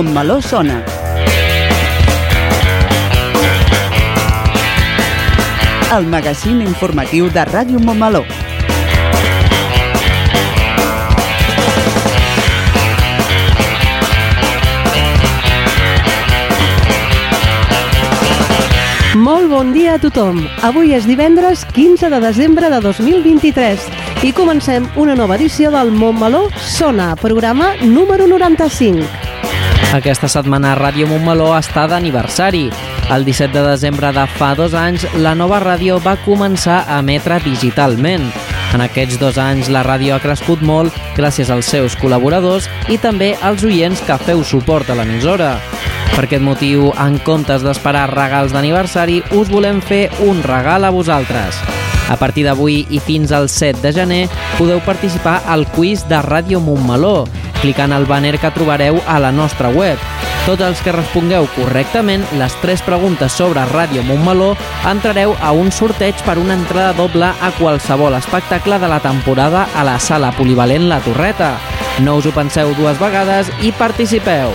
Montmeló sona. El magazín informatiu de Ràdio Montmeló. Molt bon dia a tothom. Avui és divendres 15 de desembre de 2023 i comencem una nova edició del Montmeló Sona, programa número 95. Aquesta setmana Ràdio Montmeló està d'aniversari. El 17 de desembre de fa dos anys, la nova ràdio va començar a emetre digitalment. En aquests dos anys, la ràdio ha crescut molt gràcies als seus col·laboradors i també als oients que feu suport a l'emissora. Per aquest motiu, en comptes d'esperar regals d'aniversari, us volem fer un regal a vosaltres. A partir d'avui i fins al 7 de gener podeu participar al quiz de Ràdio Montmeló, clicant el banner que trobareu a la nostra web. Tots els que respongueu correctament les tres preguntes sobre Ràdio Montmeló entrareu a un sorteig per una entrada doble a qualsevol espectacle de la temporada a la sala polivalent La Torreta. No us ho penseu dues vegades i participeu!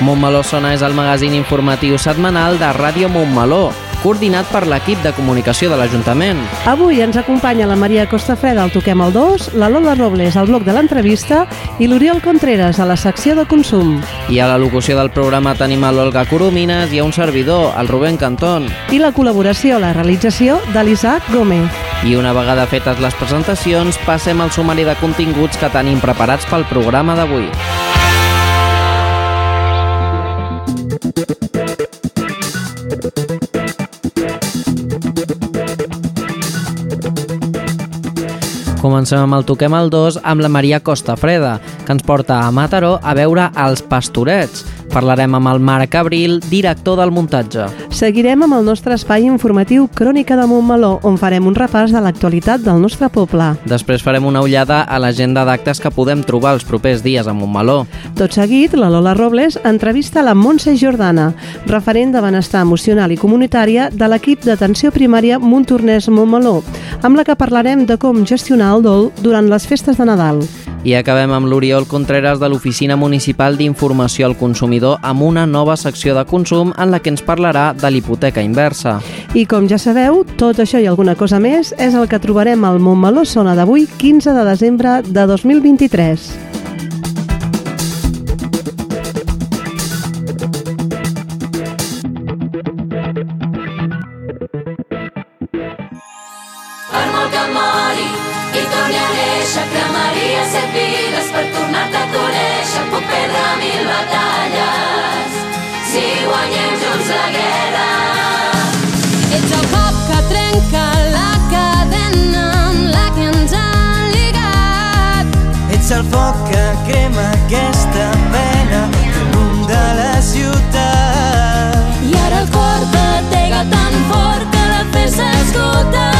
Montmeló Sona és el magazín informatiu setmanal de Ràdio Montmeló, coordinat per l'equip de comunicació de l'Ajuntament. Avui ens acompanya la Maria Costafreda al Toquem el 2, la Lola Robles al bloc de l'entrevista i l'Oriol Contreras a la secció de consum. I a la locució del programa tenim a l'Olga Coromines i a un servidor, el Rubén Cantón. I la col·laboració a la realització de l'Isaac Gómez. I una vegada fetes les presentacions, passem al sumari de continguts que tenim preparats pel programa d'avui. Comencem amb el Toquem el 2 amb la Maria Costafreda, que ens porta a Mataró a veure els pastorets. Parlarem amb el Marc Abril, director del muntatge. Seguirem amb el nostre espai informatiu Crònica de Montmeló, on farem un repàs de l'actualitat del nostre poble. Després farem una ullada a l'agenda d'actes que podem trobar els propers dies a Montmeló. Tot seguit, la Lola Robles entrevista la Montse Jordana, referent de benestar emocional i comunitària de l'equip d'atenció primària Montornès Montmeló, amb la que parlarem de com gestionar el dol durant les festes de Nadal. I acabem amb l'Oriol Contreras de l'Oficina Municipal d'Informació al Consumidor amb una nova secció de consum en la que ens parlarà de l'hipoteca inversa. I com ja sabeu, tot això i alguna cosa més és el que trobarem al Montmeló Sona d'avui, 15 de desembre de 2023. Per molt que mori i torni a néixer, cremaria set vides per tornar-te a conèixer. Puc perdre mil batalles Ets el foc que crema aquesta pena damunt de la ciutat. I ara el cor batega tan fort que la fe s'esgota.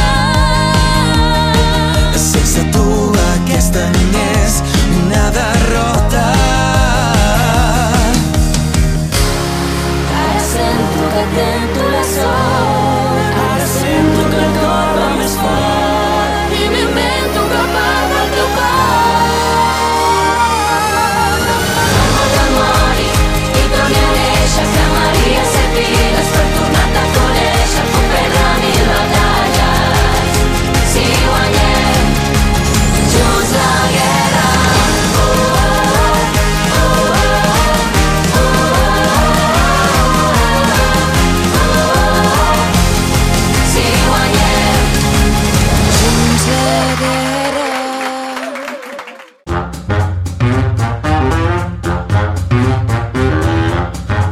nothing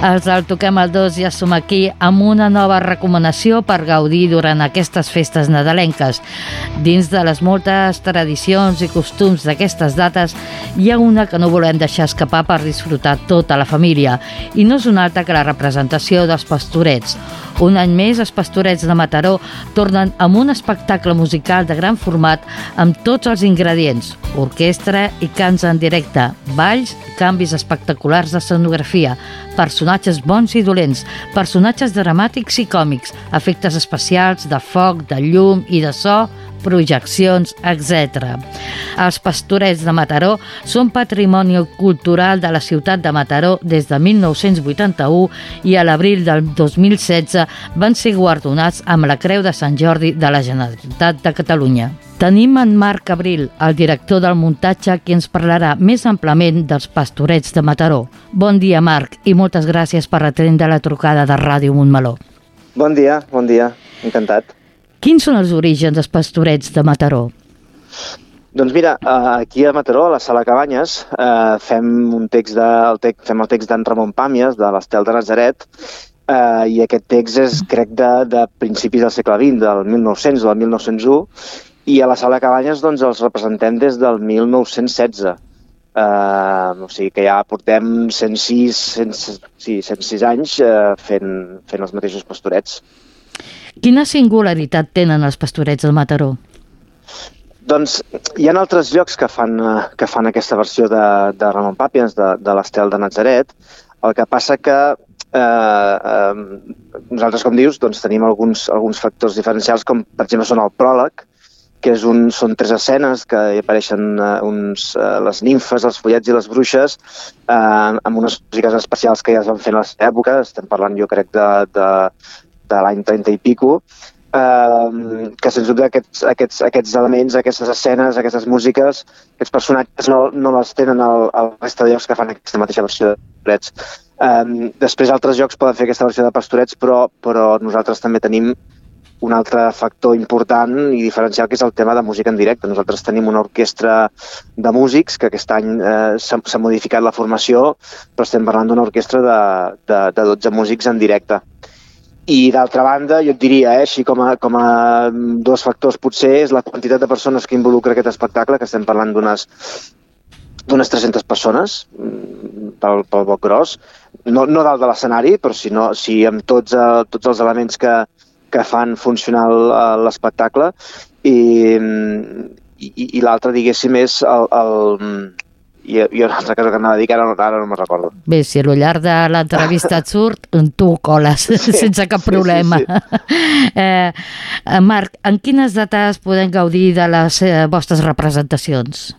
Els del Toquem el 2 ja som aquí amb una nova recomanació per gaudir durant aquestes festes nadalenques. Dins de les moltes tradicions i costums d'aquestes dates, hi ha una que no volem deixar escapar per disfrutar tota la família, i no és una altra que la representació dels pastorets. Un any més, els pastorets de Mataró tornen amb un espectacle musical de gran format amb tots els ingredients, orquestra i cants en directe, balls, canvis espectaculars d'escenografia, personatges bons i dolents, personatges dramàtics i còmics, efectes especials de foc, de llum i de so, projeccions, etc. Els pastorets de Mataró són patrimoni cultural de la ciutat de Mataró des de 1981 i a l'abril del 2016 van ser guardonats amb la Creu de Sant Jordi de la Generalitat de Catalunya. Tenim en Marc Abril, el director del muntatge, qui ens parlarà més amplament dels pastorets de Mataró. Bon dia, Marc, i moltes gràcies per atendre la trucada de Ràdio Montmeló. Bon dia, bon dia, encantat. Quins són els orígens dels pastorets de Mataró? Doncs mira, eh, aquí a Mataró, a la Sala Cabanyes, eh, fem un text de, el text, fem el text d'en Ramon Pàmies, de l'Estel de Nazaret, eh, i aquest text és, crec, de, de principis del segle XX, del 1900 o del 1901, i a la Sala Cabanyes doncs, els representem des del 1916. Uh, o sigui que ja portem 106, 100, sí, 106 anys uh, fent, fent els mateixos pastorets. Quina singularitat tenen els pastorets del Mataró? Doncs hi ha altres llocs que fan, eh, que fan aquesta versió de, de Ramon Pàpiens, de, de l'Estel de Nazaret. El que passa que eh, eh, nosaltres, com dius, doncs, tenim alguns, alguns factors diferencials, com per exemple són el pròleg, que és un, són tres escenes que hi apareixen eh, uns, eh, les nimfes, els follets i les bruixes, eh, amb unes músiques especials que ja es van fer en les èpoques, estem parlant jo crec de, de, de l'any 30 i pico, eh, que sens dubte aquests, aquests, aquests elements, aquestes escenes, aquestes músiques, aquests personatges no, no les tenen al, al resta de llocs que fan aquesta mateixa versió de pastorets. Eh, després altres llocs poden fer aquesta versió de pastorets, però, però nosaltres també tenim un altre factor important i diferencial que és el tema de música en directe. Nosaltres tenim una orquestra de músics que aquest any eh, s'ha modificat la formació, però estem parlant d'una orquestra de, de, de 12 músics en directe. I d'altra banda, jo et diria, eh, així com a, com a dos factors potser, és la quantitat de persones que involucra aquest espectacle, que estem parlant d'unes d'unes 300 persones mm, pel, pel boc gros, no, no dalt de l'escenari, però si, no, si amb tots, eh, tots els elements que, que fan funcionar el- l'espectacle. I, i, i l'altre, diguéssim, és el, el, i, i una altra cosa que anava a dir que ara, no- ara no me'n recordo. Bé, si al llarg de l'entrevista et surt, tu coles sí, sense cap sí, problema. sí, Eh, eh, Marc, en quines dates podem gaudir de les eh, vostres representacions?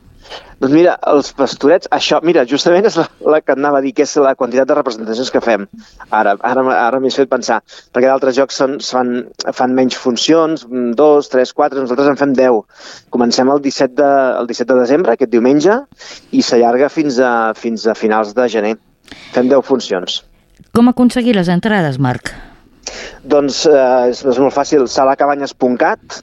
Doncs mira, els pastorets, això, mira, justament és la, la que anava a dir, que és la quantitat de representacions que fem. Ara, ara, ara m'he fet pensar, perquè d'altres jocs són, fan, fan menys funcions, dos, tres, quatre, nosaltres en fem deu. Comencem el 17 de, el 17 de desembre, aquest diumenge, i s'allarga fins, a, fins a finals de gener. Fem deu funcions. Com aconseguir les entrades, Marc? Doncs eh, és, és molt fàcil, salacabanyes.cat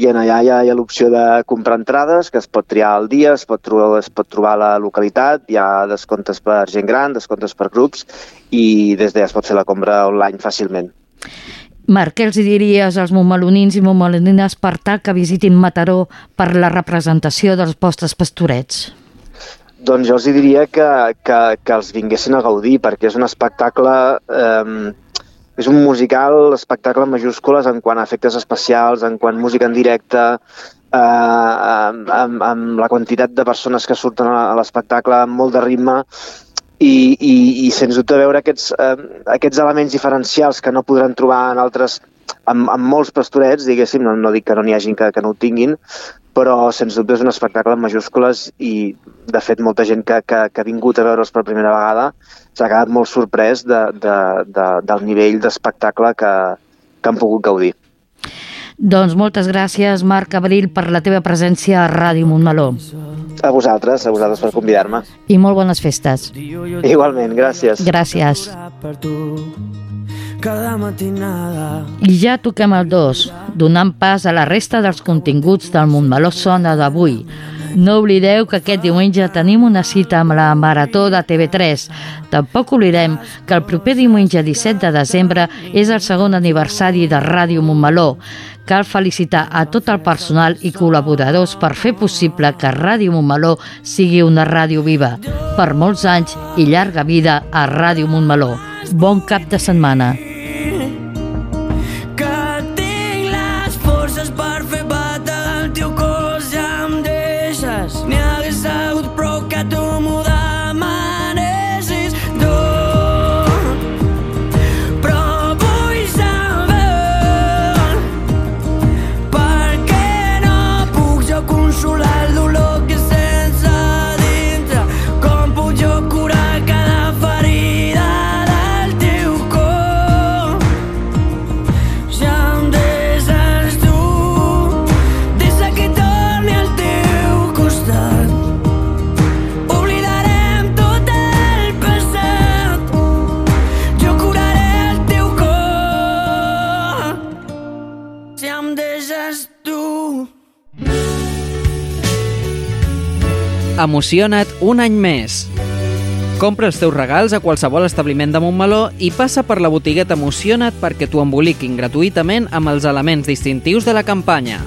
i en allà hi ha, hi ha l'opció de comprar entrades, que es pot triar el dia, es pot, trobar, es pot trobar la localitat, hi ha descomptes per gent gran, descomptes per grups i des d'allà es pot fer la compra online fàcilment. Marc, què els diries als montmelonins i montmelonines per tal que visitin Mataró per la representació dels vostres pastorets? Doncs jo els diria que, que, que els vinguessin a gaudir, perquè és un espectacle... Eh, és un musical, espectacle en majúscules en quant a efectes especials, en quant a música en directe, eh, amb, amb, amb la quantitat de persones que surten a, l'espectacle, amb molt de ritme, i, i, i sens dubte veure aquests, eh, aquests elements diferencials que no podran trobar en altres, amb, amb molts pastorets, diguéssim, no, no dic que no n'hi hagin que, que no ho tinguin, però sens dubte és un espectacle en majúscules i de fet molta gent que, que, que ha vingut a veure'ls per primera vegada s'ha quedat molt sorprès de, de, de, del nivell d'espectacle que, que han pogut gaudir. Doncs moltes gràcies, Marc Abril, per la teva presència a Ràdio Montmeló. A vosaltres, a vosaltres per convidar-me. I molt bones festes. Igualment, gràcies. Gràcies. per tu cada matinada. I ja toquem el 2, donant pas a la resta dels continguts del Montmeló Sona d'avui. No oblideu que aquest diumenge tenim una cita amb la Marató de TV3. Tampoc oblidem que el proper diumenge 17 de desembre és el segon aniversari de Ràdio Montmeló. Cal felicitar a tot el personal i col·laboradors per fer possible que Ràdio Montmeló sigui una ràdio viva. Per molts anys i llarga vida a Ràdio Montmeló. Bon cap de setmana. Emociona't un any més. Compra els teus regals a qualsevol establiment de Montmeló i passa per la botigueta Emociona't perquè t'ho emboliquin gratuïtament amb els elements distintius de la campanya.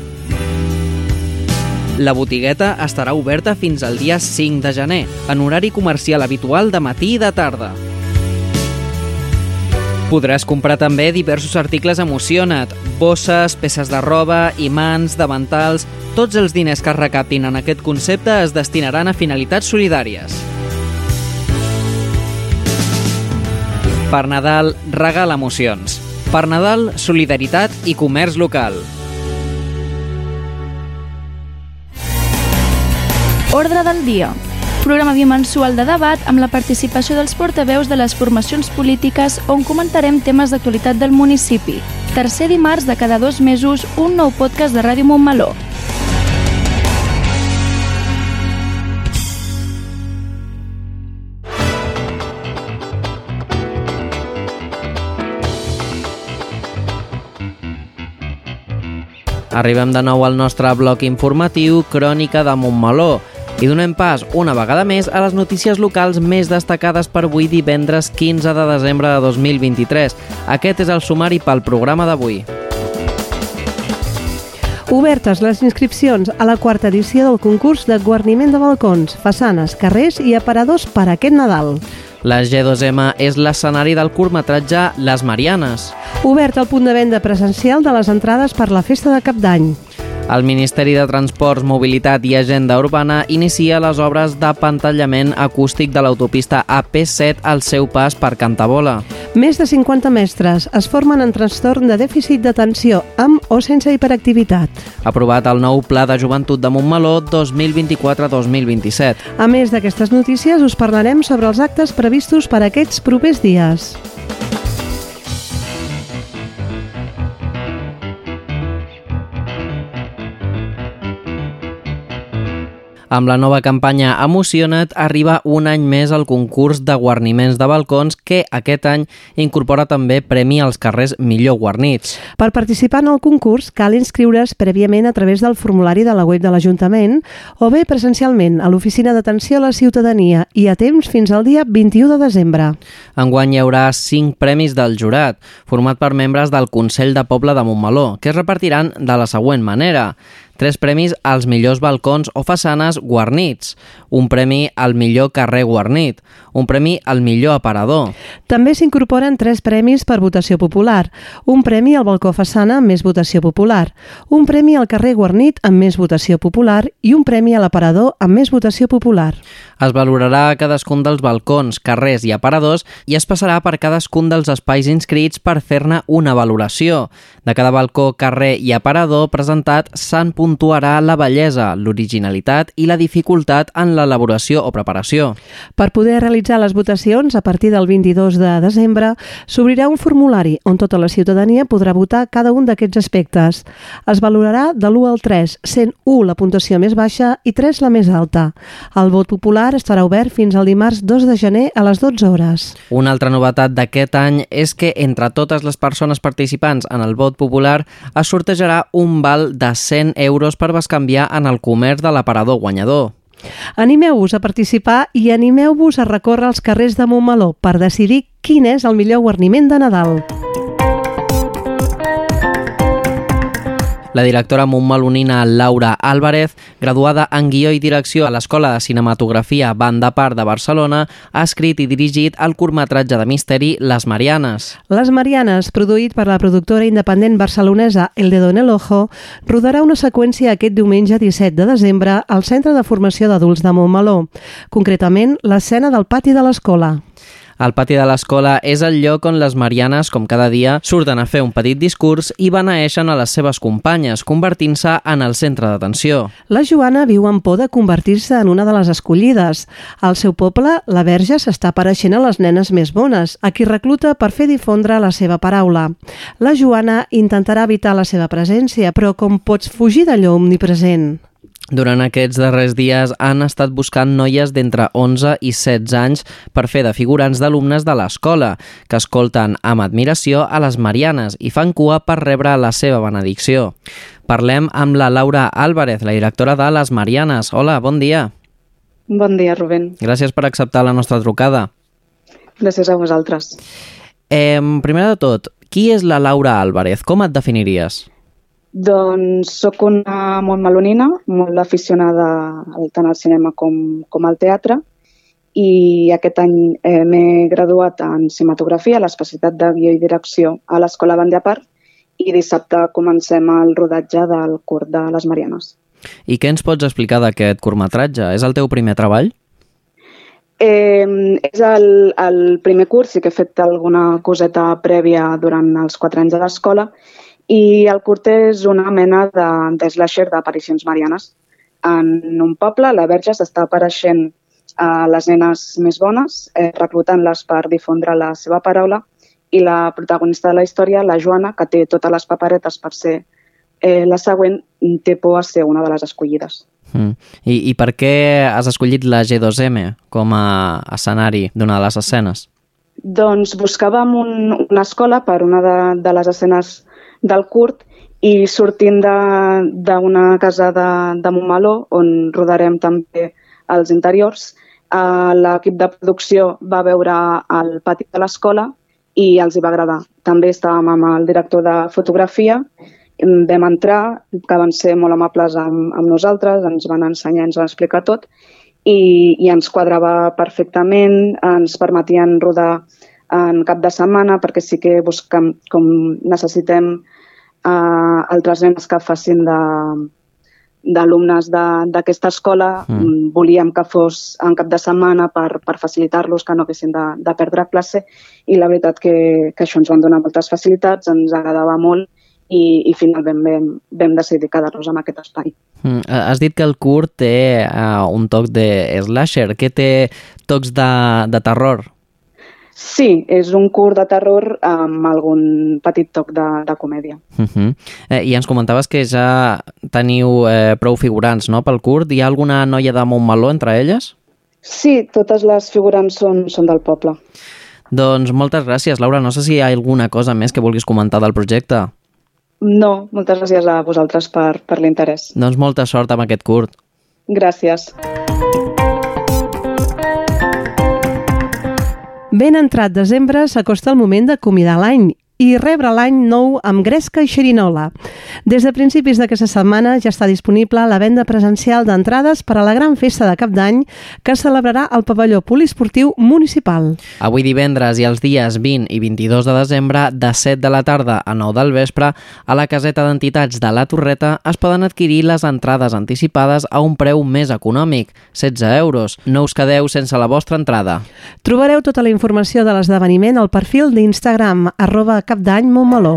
La botigueta estarà oberta fins al dia 5 de gener, en horari comercial habitual de matí i de tarda. Podràs comprar també diversos articles Emociona't, bosses, peces de roba, imants, davantals... Tots els diners que es recaptin en aquest concepte es destinaran a finalitats solidàries. Per Nadal, regal emocions. Per Nadal, solidaritat i comerç local. Ordre del dia. Programa bimensual de debat amb la participació dels portaveus de les formacions polítiques on comentarem temes d'actualitat del municipi. Tercer dimarts de cada dos mesos, un nou podcast de Ràdio Montmeló. Arribem de nou al nostre bloc informatiu Crònica de Montmeló i donem pas una vegada més a les notícies locals més destacades per avui divendres 15 de desembre de 2023. Aquest és el sumari pel programa d'avui. Obertes les inscripcions a la quarta edició del concurs de guarniment de balcons, façanes, carrers i aparadors per aquest Nadal. La G2M és l'escenari del curtmetratge Les Marianes. Obert el punt de venda presencial de les entrades per la festa de Cap d'Any. El Ministeri de Transports, Mobilitat i Agenda Urbana inicia les obres d'apantallament acústic de l'autopista AP7 al seu pas per Cantabola. Més de 50 mestres es formen en trastorn de dèficit d'atenció amb o sense hiperactivitat. Aprovat el nou Pla de Joventut de Montmeló 2024-2027. A més d'aquestes notícies, us parlarem sobre els actes previstos per aquests propers dies. Amb la nova campanya Emociona't arriba un any més al concurs de guarniments de balcons que aquest any incorpora també premi als carrers millor guarnits. Per participar en el concurs cal inscriure's prèviament a través del formulari de la web de l'Ajuntament o bé presencialment a l'Oficina d'Atenció a la Ciutadania i a temps fins al dia 21 de desembre. Enguany hi haurà 5 premis del jurat, format per membres del Consell de Poble de Montmeló, que es repartiran de la següent manera. Tres premis als millors balcons o façanes guarnits, un premi al millor carrer guarnit, un premi al millor aparador. També s'incorporen tres premis per votació popular, un premi al balcó façana amb més votació popular, un premi al carrer guarnit amb més votació popular i un premi a l'aparador amb més votació popular. Es valorarà cadascun dels balcons, carrers i aparadors i es passarà per cadascun dels espais inscrits per fer-ne una valoració. De cada balcó, carrer i aparador presentat se'n puntuarà la bellesa, l'originalitat i la dificultat en l'elaboració o preparació. Per poder realitzar les votacions, a partir del 22 de desembre, s'obrirà un formulari on tota la ciutadania podrà votar cada un d'aquests aspectes. Es valorarà de l'1 al 3, sent 1 la puntuació més baixa i 3 la més alta. El vot popular estarà obert fins al dimarts 2 de gener a les 12 hores. Una altra novetat d'aquest any és que entre totes les persones participants en el vot popular es sortejarà un val de 100 euros euros per bescanviar en el comerç de l'aparador guanyador. Animeu-vos a participar i animeu-vos a recórrer els carrers de Montmeló per decidir quin és el millor guarniment de Nadal. La directora montmelonina Laura Álvarez, graduada en guió i direcció a l'Escola de Cinematografia Banda Part de Barcelona, ha escrit i dirigit el curtmetratge de misteri Les Marianes. Les Marianes, produït per la productora independent barcelonesa El Dedo en el Ojo, rodarà una seqüència aquest diumenge 17 de desembre al Centre de Formació d'Adults de Montmeló, concretament l'escena del pati de l'escola. El pati de l'escola és el lloc on les Marianes, com cada dia, surten a fer un petit discurs i beneeixen a les seves companyes, convertint-se en el centre d'atenció. La Joana viu amb por de convertir-se en una de les escollides. Al seu poble, la verge s'està apareixent a les nenes més bones, a qui recluta per fer difondre la seva paraula. La Joana intentarà evitar la seva presència, però com pots fugir d'allò omnipresent? Durant aquests darrers dies han estat buscant noies d'entre 11 i 16 anys per fer de figurants d'alumnes de l'escola, que escolten amb admiració a les Marianes i fan cua per rebre la seva benedicció. Parlem amb la Laura Álvarez, la directora de les Marianes. Hola, bon dia. Bon dia, Rubén. Gràcies per acceptar la nostra trucada. Gràcies a vosaltres. Eh, primer de tot, qui és la Laura Álvarez? Com et definiries? Doncs sóc una montmelonina, molt aficionada al- tant al cinema com, com al teatre i aquest any eh, m'he graduat en cinematografia, a l'especialitat de guió i direcció a l'Escola Bandiapart i dissabte comencem el rodatge del curt de les Marianes. I què ens pots explicar d'aquest curtmetratge? És el teu primer treball? Eh, és el, el primer curs, sí que he fet alguna coseta prèvia durant els quatre anys de l'escola i el curt és una mena de, de slasher d'aparicions marianes. En un poble, la verge s'està apareixent a les nenes més bones, eh, reclutant-les per difondre la seva paraula i la protagonista de la història, la Joana, que té totes les paperetes per ser eh, la següent, té por a ser una de les escollides. Mm. I, I per què has escollit la G2M com a escenari d'una de les escenes? Doncs buscàvem un, una escola per una de, de les escenes del curt i sortint d'una casa de, de Montmeló, on rodarem també els interiors, eh, l'equip de producció va veure el pati de l'escola i els hi va agradar. També estàvem amb el director de fotografia, vam entrar, que van ser molt amables amb, amb nosaltres, ens van ensenyar, ens van explicar tot, i, i ens quadrava perfectament, ens permetien rodar en cap de setmana perquè sí que busquem com necessitem uh, altres nens que facin de d'alumnes d'aquesta escola, Mm. mm. volíem que fos en cap de setmana per, per facilitar-los que no haguessin de, de perdre classe i la veritat que, que això ens van donar moltes facilitats, ens agradava molt i, i finalment vam, vam decidir quedar-nos amb aquest espai. Mm. eh, Has dit que el curt té uh, un toc de slasher. Què té tocs de, de terror? Sí, és un curt de terror amb algun petit toc de, de comèdia. Uh -huh. eh, I ens comentaves que ja teniu eh, prou figurants no, pel curt. Hi ha alguna noia de Montmeló entre elles? Sí, totes les figurants són, són del poble. Doncs moltes gràcies, Laura. No sé si hi ha alguna cosa més que vulguis comentar del projecte. No, moltes gràcies a vosaltres per, per l'interès. Doncs molta sort amb aquest curt. Gràcies. Ben entrat desembre s'acosta el moment d'acomiadar l'any i rebre l'any nou amb gresca i xerinola. Des de principis d'aquesta setmana ja està disponible la venda presencial d'entrades per a la gran festa de cap d'any que celebrarà al pavelló poliesportiu municipal. Avui divendres i els dies 20 i 22 de desembre, de 7 de la tarda a 9 del vespre, a la caseta d'entitats de la Torreta es poden adquirir les entrades anticipades a un preu més econòmic, 16 euros. No us quedeu sense la vostra entrada. Trobareu tota la informació de l'esdeveniment al perfil d'Instagram arroba capdany Montmeló.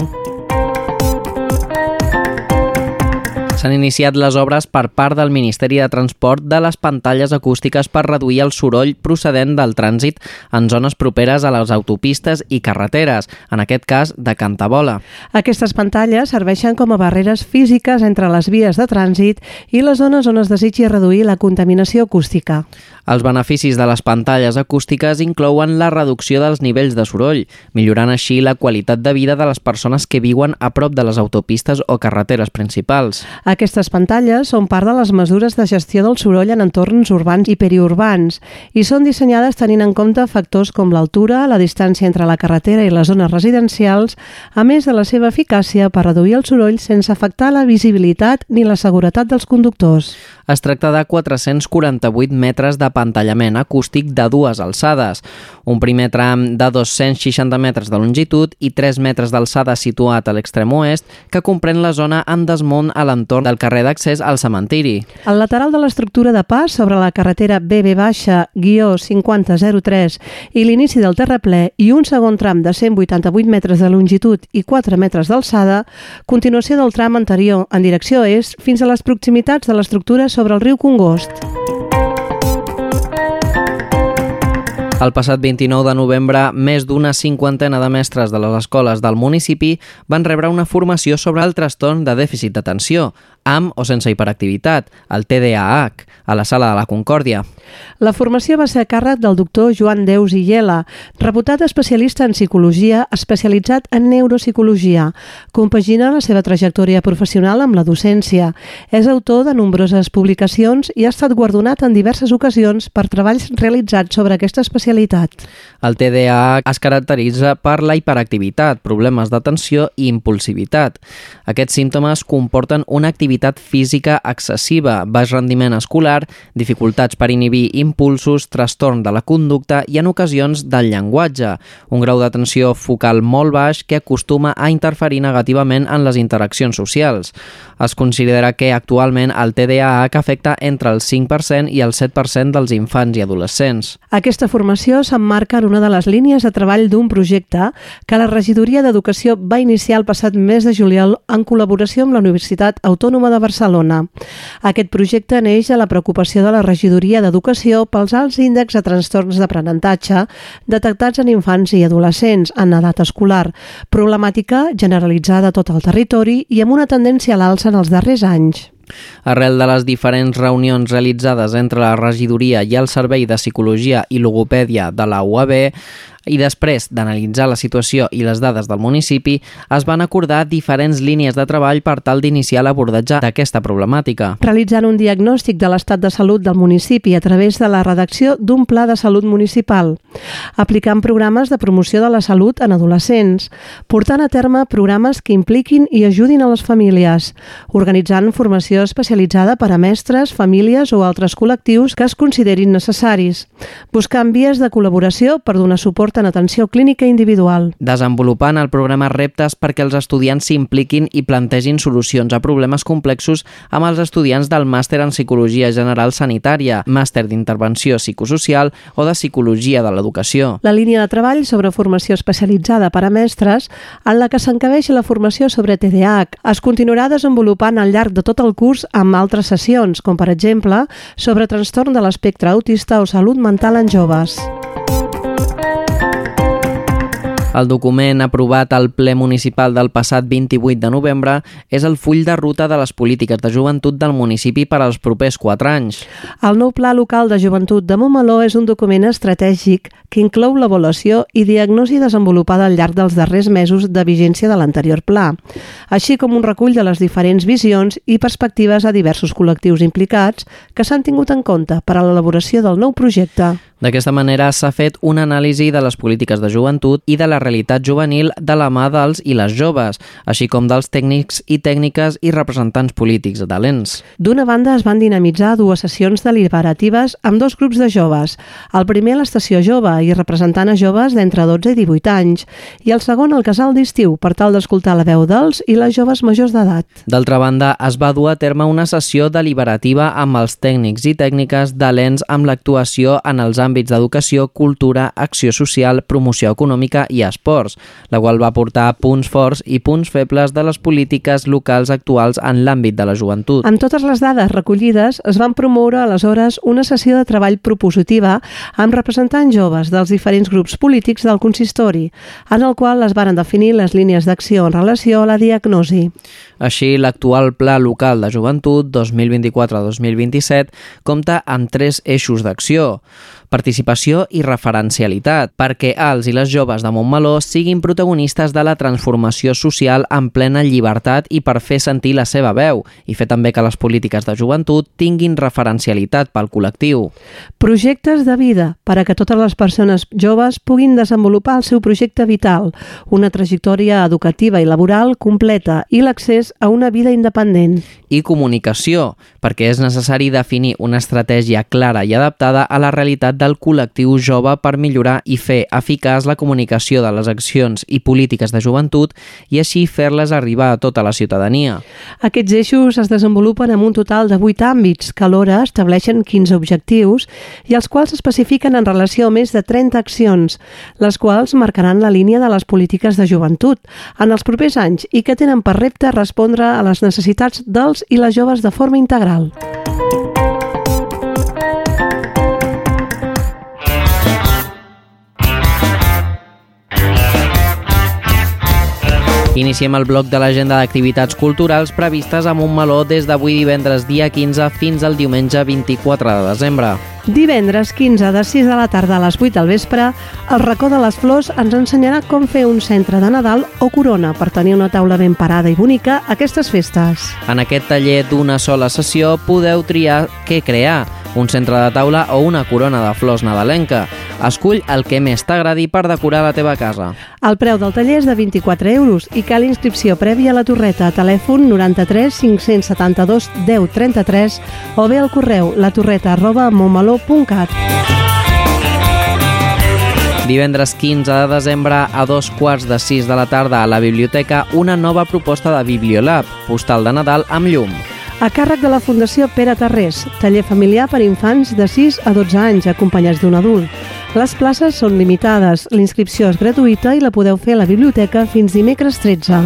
S'han iniciat les obres per part del Ministeri de Transport de les pantalles acústiques per reduir el soroll procedent del trànsit en zones properes a les autopistes i carreteres, en aquest cas de Cantabola. Aquestes pantalles serveixen com a barreres físiques entre les vies de trànsit i les zones on es desitgi reduir la contaminació acústica. Els beneficis de les pantalles acústiques inclouen la reducció dels nivells de soroll, millorant així la qualitat de vida de les persones que viuen a prop de les autopistes o carreteres principals. Aquestes pantalles són part de les mesures de gestió del soroll en entorns urbans i periurbans i són dissenyades tenint en compte factors com l'altura, la distància entre la carretera i les zones residencials, a més de la seva eficàcia per reduir el soroll sense afectar la visibilitat ni la seguretat dels conductors. Es tracta de 448 metres d'apantallament acústic de dues alçades, un primer tram de 260 metres de longitud i 3 metres d'alçada situat a l'extrem oest, que comprèn la zona en desmunt a l'entorn del carrer d'accés al cementiri. Al lateral de l'estructura de pas sobre la carretera BB-5003 i l'inici del terraplè i un segon tram de 188 metres de longitud i 4 metres d'alçada, continuació del tram anterior en direcció est fins a les proximitats de l'estructura sobre el riu Congost. El passat 29 de novembre, més d'una cinquantena de mestres de les escoles del municipi van rebre una formació sobre el trastorn de dèficit d'atenció, amb o sense hiperactivitat, el TDAH, a la sala de la Concòrdia. La formació va ser a càrrec del doctor Joan Deus i Iela, reputat especialista en psicologia especialitzat en neuropsicologia. Compagina la seva trajectòria professional amb la docència. És autor de nombroses publicacions i ha estat guardonat en diverses ocasions per treballs realitzats sobre aquesta especialitat. El TDAH es caracteritza per la hiperactivitat, problemes d'atenció i impulsivitat. Aquests símptomes comporten una activitat física excessiva, baix rendiment escolar, dificultats per inhibir impulsos, trastorn de la conducta i en ocasions del llenguatge, un grau d'atenció focal molt baix que acostuma a interferir negativament en les interaccions socials. Es considera que actualment el TDAH afecta entre el 5% i el 7% dels infants i adolescents. Aquesta formació s'emmarca en una de les línies de treball d'un projecte que la Regidoria d'Educació va iniciar el passat mes de juliol en col·laboració amb la Universitat Autònoma de Barcelona. Aquest projecte neix a la preocupació de la Regidoria d'Educació pels alts índexs de trastorns d'aprenentatge detectats en infants i adolescents en edat escolar, problemàtica generalitzada a tot el territori i amb una tendència a l'alça en els darrers anys. Arrel de les diferents reunions realitzades entre la regidoria i el Servei de Psicologia i Logopèdia de la UAB, i després d'analitzar la situació i les dades del municipi, es van acordar diferents línies de treball per tal d'iniciar l'abordatge d'aquesta problemàtica. Realitzant un diagnòstic de l'estat de salut del municipi a través de la redacció d'un pla de salut municipal, aplicant programes de promoció de la salut en adolescents, portant a terme programes que impliquin i ajudin a les famílies, organitzant formació especialitzada per a mestres, famílies o altres col·lectius que es considerin necessaris, buscant vies de col·laboració per donar suport en atenció clínica individual. Desenvolupant el programa Reptes perquè els estudiants s'impliquin i plantegin solucions a problemes complexos amb els estudiants del màster en Psicologia General Sanitària, màster d'intervenció psicosocial o de Psicologia de l'Educació. La línia de treball sobre formació especialitzada per a mestres, en la que s'encabeix la formació sobre TDAH, es continuarà desenvolupant al llarg de tot el curs amb altres sessions, com per exemple sobre trastorn de l'espectre autista o salut mental en joves. El document aprovat al ple municipal del passat 28 de novembre és el full de ruta de les polítiques de joventut del municipi per als propers 4 anys. El nou Pla Local de Joventut de Montmeló és un document estratègic que inclou l'avaluació i diagnosi desenvolupada al llarg dels darrers mesos de vigència de l'anterior pla, així com un recull de les diferents visions i perspectives a diversos col·lectius implicats que s'han tingut en compte per a l'elaboració del nou projecte. D'aquesta manera s'ha fet una anàlisi de les polítiques de joventut i de la realitat juvenil de la mà dels i les joves, així com dels tècnics i tècniques i representants polítics de l'ENS. D'una banda es van dinamitzar dues sessions deliberatives amb dos grups de joves, el primer a l'estació jove i representant a joves d'entre 12 i 18 anys, i el segon al casal d'estiu per tal d'escoltar la veu dels i les joves majors d'edat. D'altra banda, es va dur a terme una sessió deliberativa amb els tècnics i tècniques de l'ENS amb l'actuació en els àmbits d'educació, cultura, acció social, promoció econòmica i esports, la qual va portar punts forts i punts febles de les polítiques locals actuals en l'àmbit de la joventut. Amb totes les dades recollides, es van promoure aleshores una sessió de treball propositiva amb representants joves dels diferents grups polítics del consistori, en el qual es varen definir les línies d'acció en relació a la diagnosi. Així, l'actual Pla Local de Joventut 2024-2027 compta amb tres eixos d'acció participació i referencialitat, perquè els i les joves de Montmeló siguin protagonistes de la transformació social en plena llibertat i per fer sentir la seva veu, i fer també que les polítiques de joventut tinguin referencialitat pel col·lectiu. Projectes de vida per a que totes les persones joves puguin desenvolupar el seu projecte vital, una trajectòria educativa i laboral completa i l'accés a una vida independent. I comunicació, perquè és necessari definir una estratègia clara i adaptada a la realitat del col·lectiu jove per millorar i fer eficaç la comunicació de les accions i polítiques de joventut i així fer-les arribar a tota la ciutadania. Aquests eixos es desenvolupen en un total de 8 àmbits que alhora estableixen 15 objectius i els quals especifiquen en relació a més de 30 accions, les quals marcaran la línia de les polítiques de joventut en els propers anys i que tenen per repte respondre a les necessitats dels i les joves de forma integral. Iniciem el bloc de l'agenda d'activitats culturals previstes a Montmeló des d'avui divendres dia 15 fins al diumenge 24 de desembre. Divendres 15 de 6 de la tarda a les 8 del vespre, el racó de les flors ens ensenyarà com fer un centre de Nadal o corona per tenir una taula ben parada i bonica aquestes festes. En aquest taller d'una sola sessió podeu triar què crear, un centre de taula o una corona de flors nadalenca. Escull el que més t'agradi per decorar la teva casa. El preu del taller és de 24 euros i cal inscripció prèvia a la torreta a telèfon 93 572 10 33 o bé al correu latorreta arroba montmeló.cat. Divendres 15 de desembre a dos quarts de sis de la tarda a la biblioteca una nova proposta de Bibliolab, postal de Nadal amb llum. A càrrec de la Fundació Pere Tarrés, taller familiar per infants de 6 a 12 anys acompanyats d'un adult. Les places són limitades, la inscripció és gratuïta i la podeu fer a la biblioteca fins dimecres 13.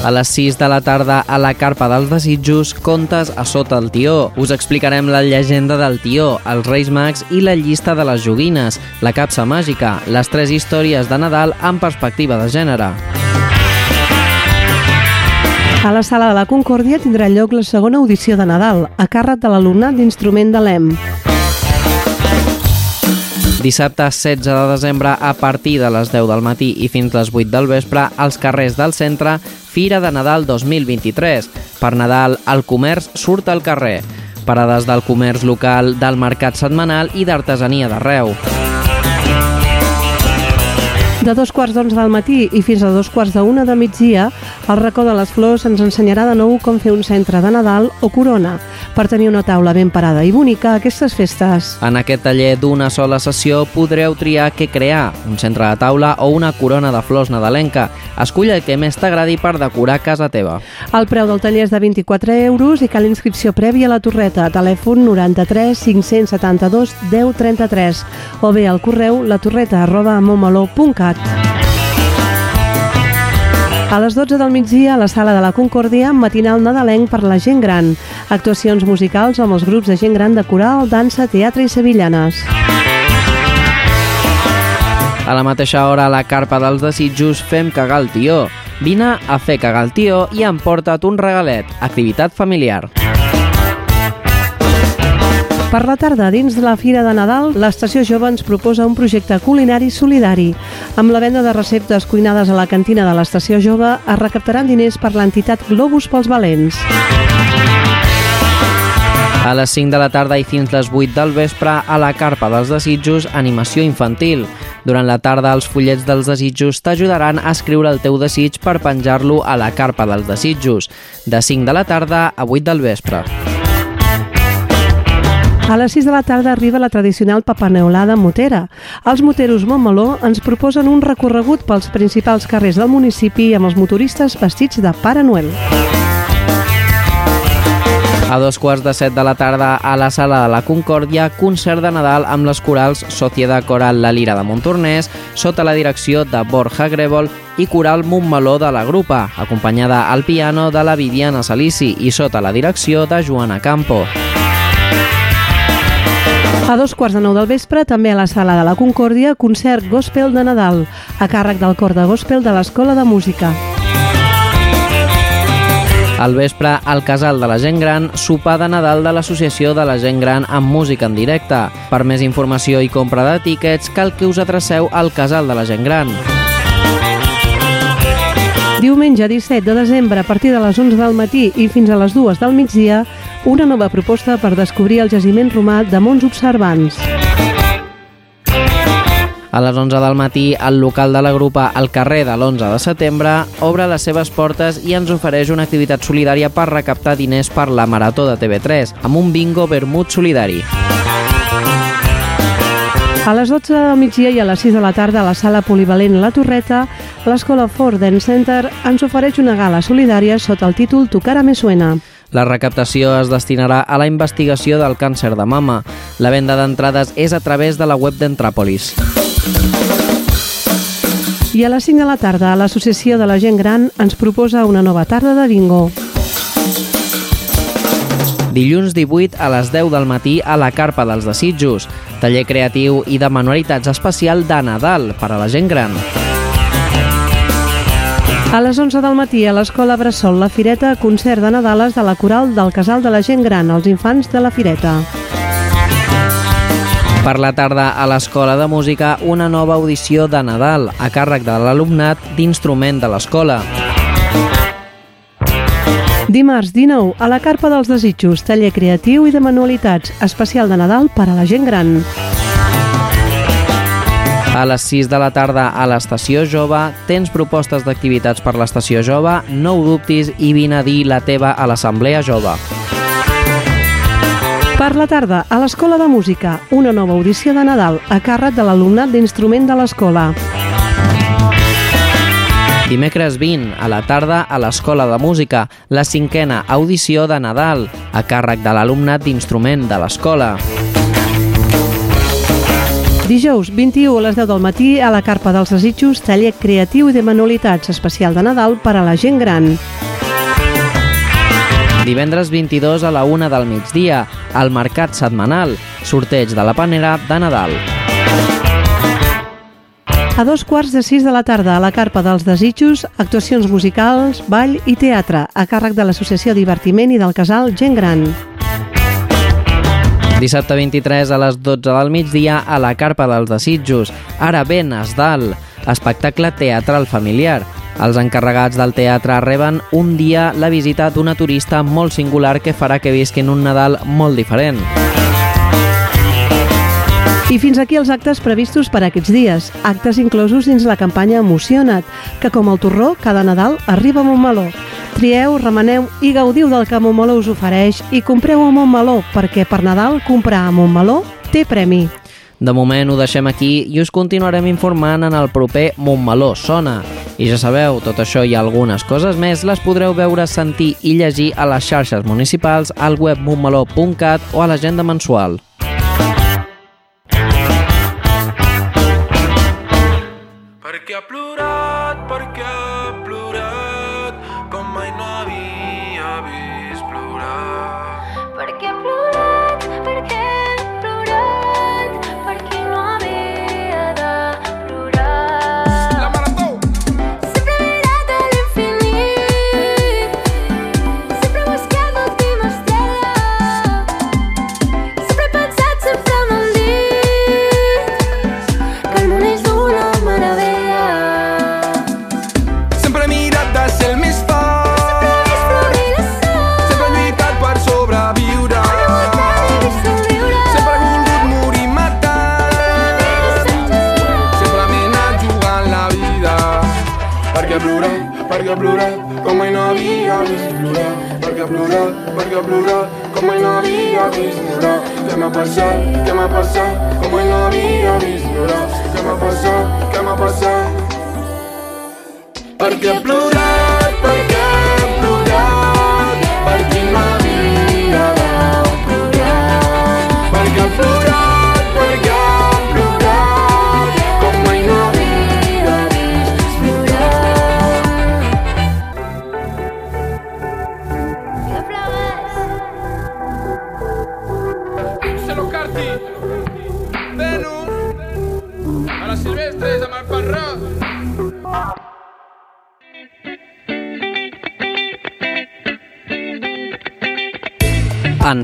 A les 6 de la tarda a la Carpa dels Desitjos, contes a sota el tió. Us explicarem la llegenda del tió, els Reis Mags i la llista de les joguines, la capsa màgica, les tres històries de Nadal amb perspectiva de gènere. A la sala de la Concòrdia tindrà lloc la segona audició de Nadal, a càrrec de l'alumnat d'instrument de l'EM. Dissabte 16 de desembre a partir de les 10 del matí i fins les 8 del vespre als carrers del centre Fira de Nadal 2023. Per Nadal el comerç surt al carrer. Parades del comerç local, del mercat setmanal i d'artesania d'arreu. De dos quarts d'onze del matí i fins a dos quarts d'una de migdia, el racó de les flors ens ensenyarà de nou com fer un centre de Nadal o corona per tenir una taula ben parada i bonica a aquestes festes. En aquest taller d'una sola sessió podreu triar què crear, un centre de taula o una corona de flors nadalenca. Escull el que més t'agradi per decorar casa teva. El preu del taller és de 24 euros i cal inscripció prèvia a la torreta telèfon 93 572 10 33 o bé al correu latorreta arroba montmeló.cat. A les 12 del migdia, a la sala de la Concòrdia, matinal nadalenc per la gent gran. Actuacions musicals amb els grups de gent gran de coral, dansa, teatre i sevillanes. A la mateixa hora, a la carpa dels desitjos, fem cagar el tió. Vine a fer cagar el tió i emporta't un regalet. Activitat familiar. Per la tarda, dins de la Fira de Nadal, l'Estació Jove ens proposa un projecte culinari solidari. Amb la venda de receptes cuinades a la cantina de l'Estació Jove, es recaptaran diners per l'entitat Globus pels Valents. A les 5 de la tarda i fins les 8 del vespre, a la Carpa dels Desitjos, animació infantil. Durant la tarda, els fullets dels desitjos t'ajudaran a escriure el teu desig per penjar-lo a la Carpa dels Desitjos, de 5 de la tarda a 8 del vespre. A les 6 de la tarda arriba la tradicional papaneolada motera. Els moteros Montmeló ens proposen un recorregut pels principals carrers del municipi amb els motoristes vestits de Pare Noel. A dos quarts de set de la tarda a la sala de la Concòrdia, concert de Nadal amb les corals Sociedad Coral La Lira de Montornès, sota la direcció de Borja Grèvol i Coral Montmeló de la Grupa, acompanyada al piano de la Viviana Salici i sota la direcció de Joana Campo. A dos quarts de nou del vespre, també a la sala de la Concòrdia, concert Gospel de Nadal, a càrrec del cor de Gospel de l'Escola de Música. Al vespre, al Casal de la Gent Gran, sopar de Nadal de l'Associació de la Gent Gran amb música en directe. Per més informació i compra de tíquets, cal que us adreceu al Casal de la Gent Gran. Diumenge 17 de desembre, a partir de les 11 del matí i fins a les 2 del migdia, una nova proposta per descobrir el jaciment romà de Mons Observants. A les 11 del matí, el local de la grupa al carrer de l'11 de setembre obre les seves portes i ens ofereix una activitat solidària per recaptar diners per la Marató de TV3, amb un bingo vermut solidari. A les 12 del migdia i a les 6 de la tarda a la sala polivalent La Torreta, l'escola Ford Dance Center ens ofereix una gala solidària sota el títol Tu cara me suena. La recaptació es destinarà a la investigació del càncer de mama. La venda d'entrades és a través de la web d'Entràpolis. I a les 5 de la tarda, l'Associació de la Gent Gran ens proposa una nova tarda de bingo. Dilluns 18 a les 10 del matí a la Carpa dels Desitjos, taller creatiu i de manualitats especial de Nadal per a la gent gran. A les 11 del matí a l'Escola Bressol La Fireta, concert de Nadales de la Coral del Casal de la Gent Gran, els infants de la Fireta. Per la tarda, a l'Escola de Música, una nova audició de Nadal a càrrec de l'alumnat d'instrument de l'escola. Dimarts 19, a la Carpa dels Desitjos, taller creatiu i de manualitats, especial de Nadal per a la gent gran. A les 6 de la tarda a l'Estació Jove tens propostes d'activitats per l'Estació Jove, no ho dubtis i vine a dir la teva a l'Assemblea Jove. Per la tarda, a l'Escola de Música, una nova audició de Nadal a càrrec de l'alumnat d'instrument de l'escola. Dimecres 20, a la tarda, a l'Escola de Música, la cinquena audició de Nadal, a càrrec de l'alumnat d'instrument de l'escola. Dijous 21 a les 10 del matí a la Carpa dels Desitjos, taller creatiu i de manualitats especial de Nadal per a la gent gran. Divendres 22 a la 1 del migdia, al Mercat Setmanal, sorteig de la panera de Nadal. A dos quarts de sis de la tarda a la Carpa dels Desitjos, actuacions musicals, ball i teatre a càrrec de l'Associació Divertiment i del Casal Gent Gran. Dissabte 23 a les 12 del migdia a la Carpa dels Desitjos, ara ben Esdal, espectacle teatral familiar. Els encarregats del teatre reben un dia la visita d'una turista molt singular que farà que visquin un Nadal molt diferent. I fins aquí els actes previstos per aquests dies, actes inclosos dins la campanya Emociona't, que com el torró, cada Nadal arriba a Montmeló. Trieu, remeneu i gaudiu del que Montmeló us ofereix i compreu a Montmeló, perquè per Nadal comprar a Montmeló té premi. De moment ho deixem aquí i us continuarem informant en el proper Montmeló Sona. I ja sabeu, tot això i algunes coses més les podreu veure, sentir i llegir a les xarxes municipals, al web montmeló.cat o a l'agenda mensual.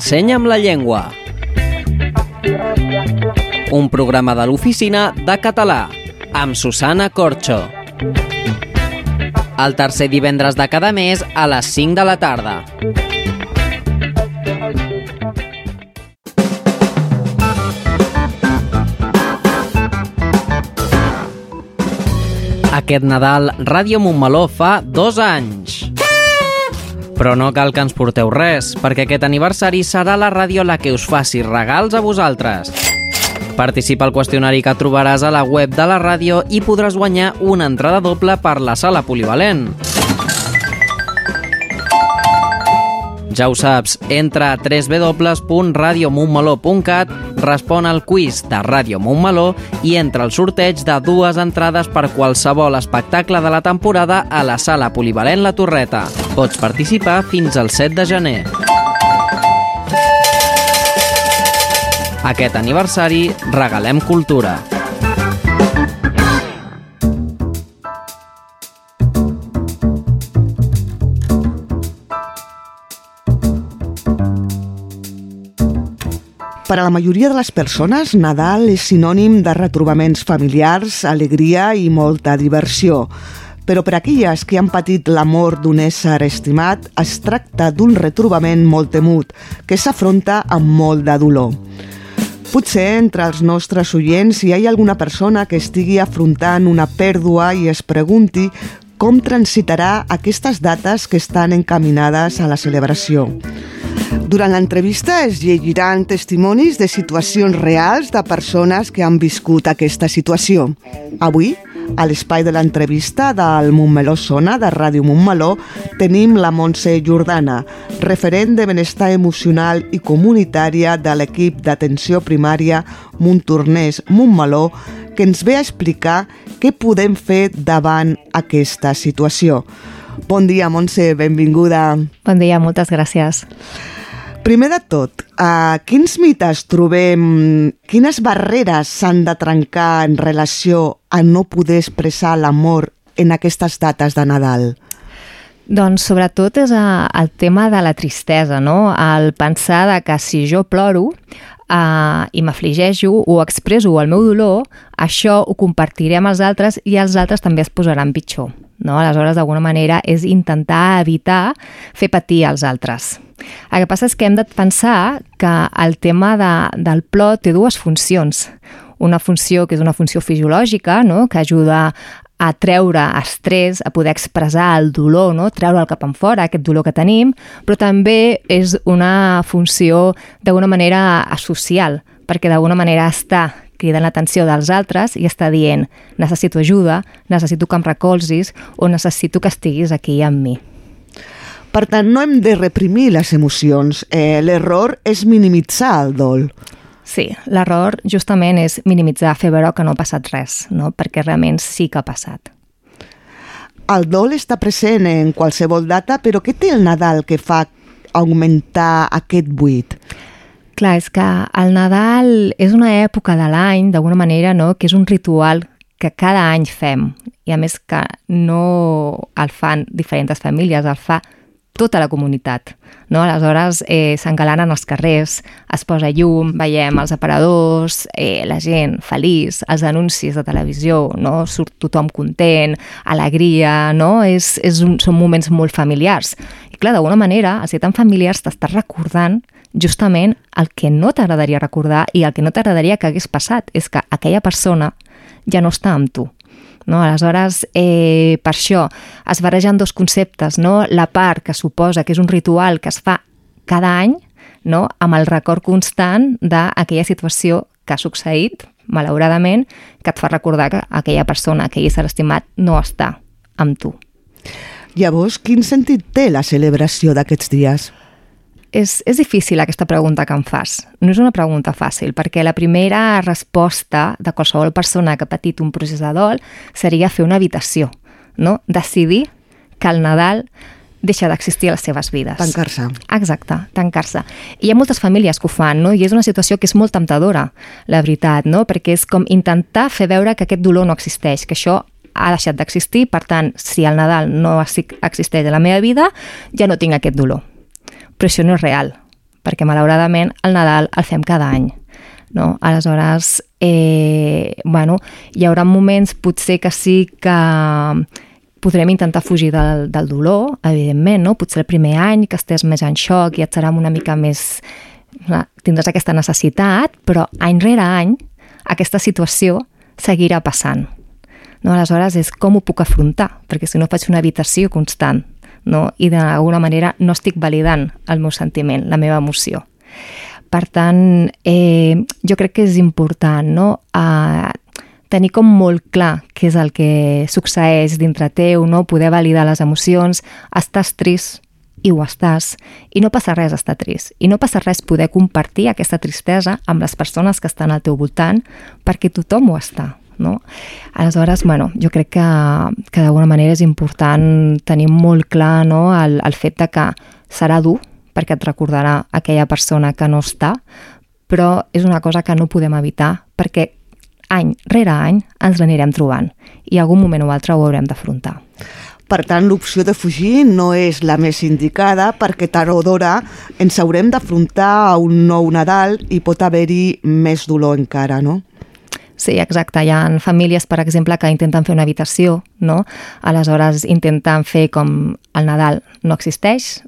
Ensenya'm la llengua. Un programa de l'oficina de català amb Susana Corxo. El tercer divendres de cada mes a les 5 de la tarda. Aquest Nadal, Ràdio Montmeló fa dos anys. Però no cal que ens porteu res, perquè aquest aniversari serà la ràdio la que us faci regals a vosaltres. Participa al qüestionari que trobaràs a la web de la ràdio i podràs guanyar una entrada doble per la sala polivalent. Ja ho saps, entra a www.radiomontmeló.cat, respon al quiz de Ràdio Montmeló i entra al sorteig de dues entrades per qualsevol espectacle de la temporada a la sala polivalent La Torreta. Pots participar fins al 7 de gener. Aquest aniversari regalem cultura. Per a la majoria de les persones, Nadal és sinònim de retrobaments familiars, alegria i molta diversió. Però per aquelles que han patit l'amor d'un ésser estimat, es tracta d'un retrobament molt temut, que s'afronta amb molt de dolor. Potser entre els nostres oients hi ha alguna persona que estigui afrontant una pèrdua i es pregunti com transitarà aquestes dates que estan encaminades a la celebració. Durant l'entrevista es llegiran testimonis de situacions reals de persones que han viscut aquesta situació. Avui, a l'espai de l'entrevista del Montmeló Sona, de Ràdio Montmeló, tenim la Montse Jordana, referent de benestar emocional i comunitària de l'equip d'atenció primària Montornès Montmeló, que ens ve a explicar què podem fer davant aquesta situació. Bon dia, Montse, benvinguda. Bon dia, moltes gràcies. Primer de tot, a quins mites trobem, quines barreres s'han de trencar en relació a no poder expressar l'amor en aquestes dates de Nadal? Doncs sobretot és a, el tema de la tristesa, no? El pensar de que si jo ploro uh, i m'afligeixo o expresso el meu dolor, això ho compartiré amb els altres i els altres també es posaran pitjor. No? Aleshores, d'alguna manera, és intentar evitar fer patir els altres. El que passa és que hem de pensar que el tema de, del plot té dues funcions. Una funció que és una funció fisiològica, no? que ajuda a treure estrès, a poder expressar el dolor, no? treure el cap en fora, aquest dolor que tenim, però també és una funció d'alguna manera social, perquè d'alguna manera està cridant l'atenció dels altres i està dient necessito ajuda, necessito que em recolzis o necessito que estiguis aquí amb mi. Per tant, no hem de reprimir les emocions. Eh, L'error és minimitzar el dol. Sí, l'error justament és minimitzar, fer veure que no ha passat res, no? perquè realment sí que ha passat. El dol està present en qualsevol data, però què té el Nadal que fa augmentar aquest buit? Clar, és que el Nadal és una època de l'any, d'alguna manera, no? que és un ritual que cada any fem. I a més que no el fan diferents famílies, el fa tota la comunitat. No? Aleshores eh, s'engalanen els carrers, es posa llum, veiem els aparadors, eh, la gent feliç, els anuncis de televisió, no? surt tothom content, alegria, no? és, és un, són moments molt familiars. I clar, d'alguna manera, al ser tan familiars t'estàs recordant justament el que no t'agradaria recordar i el que no t'agradaria que hagués passat, és que aquella persona ja no està amb tu. No? Aleshores, eh, per això es barregen dos conceptes, no? la part que suposa que és un ritual que es fa cada any, no? amb el record constant d'aquella situació que ha succeït, malauradament, que et fa recordar que aquella persona, aquell ésser estimat, no està amb tu. Llavors, quin sentit té la celebració d'aquests dies? És, és difícil aquesta pregunta que em fas. No és una pregunta fàcil, perquè la primera resposta de qualsevol persona que ha patit un procés de dol seria fer una habitació, no? Decidir que el Nadal deixa d'existir a les seves vides. Tancar-se. Exacte, tancar-se. Hi ha moltes famílies que ho fan, no? I és una situació que és molt temptadora, la veritat, no? Perquè és com intentar fer veure que aquest dolor no existeix, que això ha deixat d'existir, per tant, si el Nadal no exi- existeix a la meva vida, ja no tinc aquest dolor. Però això no és real, perquè malauradament el Nadal el fem cada any. No? Aleshores, eh, bueno, hi haurà moments potser que sí que podrem intentar fugir del, del dolor, evidentment, no? Potser el primer any que estés més en xoc i et serà una mica més... Tindràs aquesta necessitat, però any rere any aquesta situació seguirà passant. No? Aleshores, és com ho puc afrontar, perquè si no faig una habitació constant no? i d'alguna manera no estic validant el meu sentiment, la meva emoció. Per tant, eh, jo crec que és important no? a tenir com molt clar què és el que succeeix dintre teu, no? poder validar les emocions, estàs trist i ho estàs, i no passa res estar trist, i no passa res poder compartir aquesta tristesa amb les persones que estan al teu voltant, perquè tothom ho està. No? Aleshores, bueno, jo crec que, que d'alguna manera és important tenir molt clar no, el, el fet de que serà dur, perquè et recordarà aquella persona que no està, però és una cosa que no podem evitar, perquè any rere any ens l'anirem trobant i algun moment o altre ho haurem d'afrontar. Per tant, l'opció de fugir no és la més indicada perquè tard o d'hora ens haurem d'afrontar a un nou Nadal i pot haver-hi més dolor encara, no? Sí, exacte. Hi ha famílies, per exemple, que intenten fer una habitació, no? Aleshores intenten fer com el Nadal no existeix,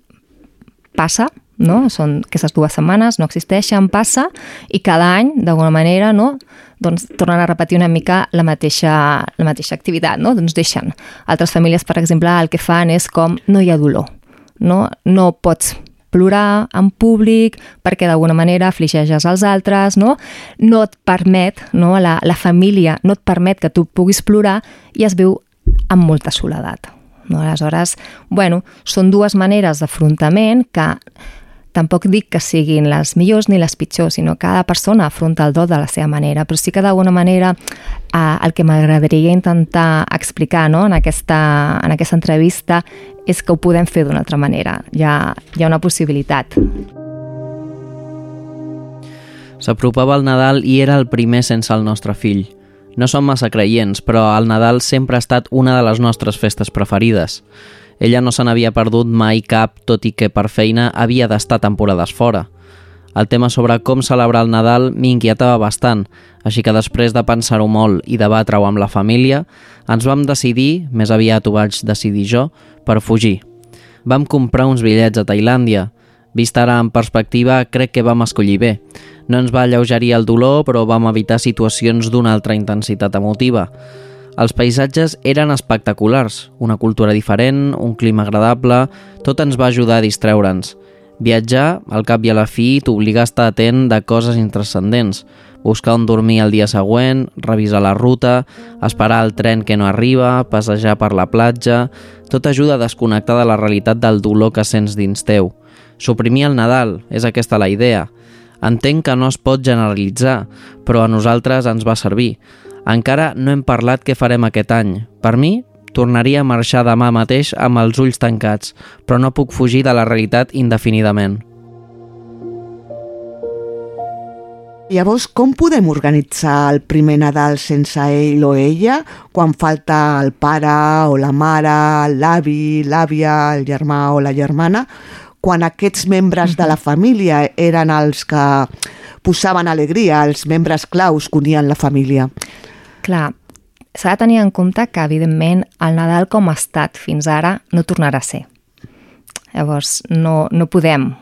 passa, no? Són aquestes dues setmanes, no existeixen, passa, i cada any, d'alguna manera, no? doncs tornen a repetir una mica la mateixa, la mateixa activitat, no? Doncs deixen. Altres famílies, per exemple, el que fan és com no hi ha dolor, no? No pots plorar en públic perquè d'alguna manera afligeixes els altres, no? No et permet, no? La, la família no et permet que tu puguis plorar i es viu amb molta soledat. No? Aleshores, bueno, són dues maneres d'afrontament que tampoc dic que siguin les millors ni les pitjors, sinó que cada persona afronta el do de la seva manera, però sí que d'alguna manera eh, el que m'agradaria intentar explicar no? en, aquesta, en aquesta entrevista és que ho podem fer d'una altra manera, hi ha, hi ha una possibilitat. S'apropava el Nadal i era el primer sense el nostre fill. No som massa creients, però el Nadal sempre ha estat una de les nostres festes preferides. Ella no se n'havia perdut mai cap, tot i que per feina havia d'estar temporades fora. El tema sobre com celebrar el Nadal m'inquietava bastant, així que després de pensar-ho molt i debatre-ho amb la família, ens vam decidir, més aviat ho vaig decidir jo, per fugir. Vam comprar uns bitllets a Tailàndia. Vist ara en perspectiva, crec que vam escollir bé. No ens va alleugerir el dolor, però vam evitar situacions d'una altra intensitat emotiva. Els paisatges eren espectaculars, una cultura diferent, un clima agradable, tot ens va ajudar a distreure'ns. Viatjar, al cap i a la fi, t'obliga a estar atent de coses intrascendents, buscar on dormir el dia següent, revisar la ruta, esperar el tren que no arriba, passejar per la platja... Tot ajuda a desconnectar de la realitat del dolor que sents dins teu. Suprimir el Nadal, és aquesta la idea. Entenc que no es pot generalitzar, però a nosaltres ens va servir. Encara no hem parlat què farem aquest any. Per mi, tornaria a marxar demà mateix amb els ulls tancats, però no puc fugir de la realitat indefinidament. Llavors, com podem organitzar el primer Nadal sense ell o ella quan falta el pare o la mare, l'avi, l'àvia, el germà o la germana, quan aquests membres de la família eren els que posaven alegria, els membres claus que unien la família? Clar, s'ha de tenir en compte que, evidentment, el Nadal com ha estat fins ara no tornarà a ser. Llavors, no, no podem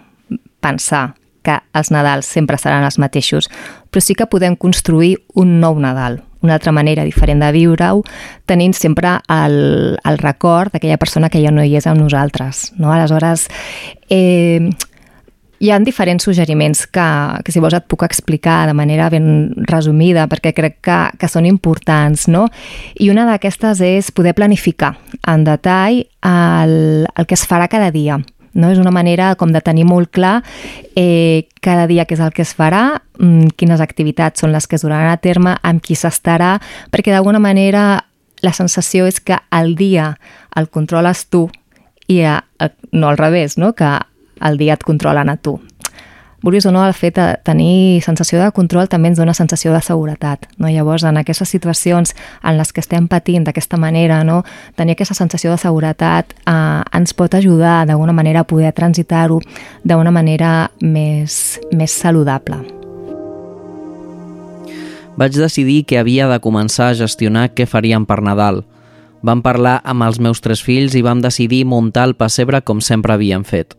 pensar que els Nadals sempre seran els mateixos, però sí que podem construir un nou Nadal, una altra manera diferent de viure-ho, tenint sempre el, el record d'aquella persona que ja no hi és amb nosaltres. No? Aleshores, eh, hi ha diferents suggeriments que, que si vols et puc explicar de manera ben resumida perquè crec que, que són importants, no? I una d'aquestes és poder planificar en detall el, el que es farà cada dia. No? És una manera com de tenir molt clar eh, cada dia què és el que es farà, mm, quines activitats són les que es duran a terme, amb qui s'estarà, perquè d'alguna manera la sensació és que el dia el controles tu i a, a, no al revés, no? que el dia et controlen a tu. Vulguis o no, el fet de tenir sensació de control també ens dona sensació de seguretat. No? Llavors, en aquestes situacions en les que estem patint d'aquesta manera, no? tenir aquesta sensació de seguretat eh, ens pot ajudar d'alguna manera a poder transitar-ho d'una manera més, més saludable. Vaig decidir que havia de començar a gestionar què faríem per Nadal. Vam parlar amb els meus tres fills i vam decidir muntar el pessebre com sempre havíem fet.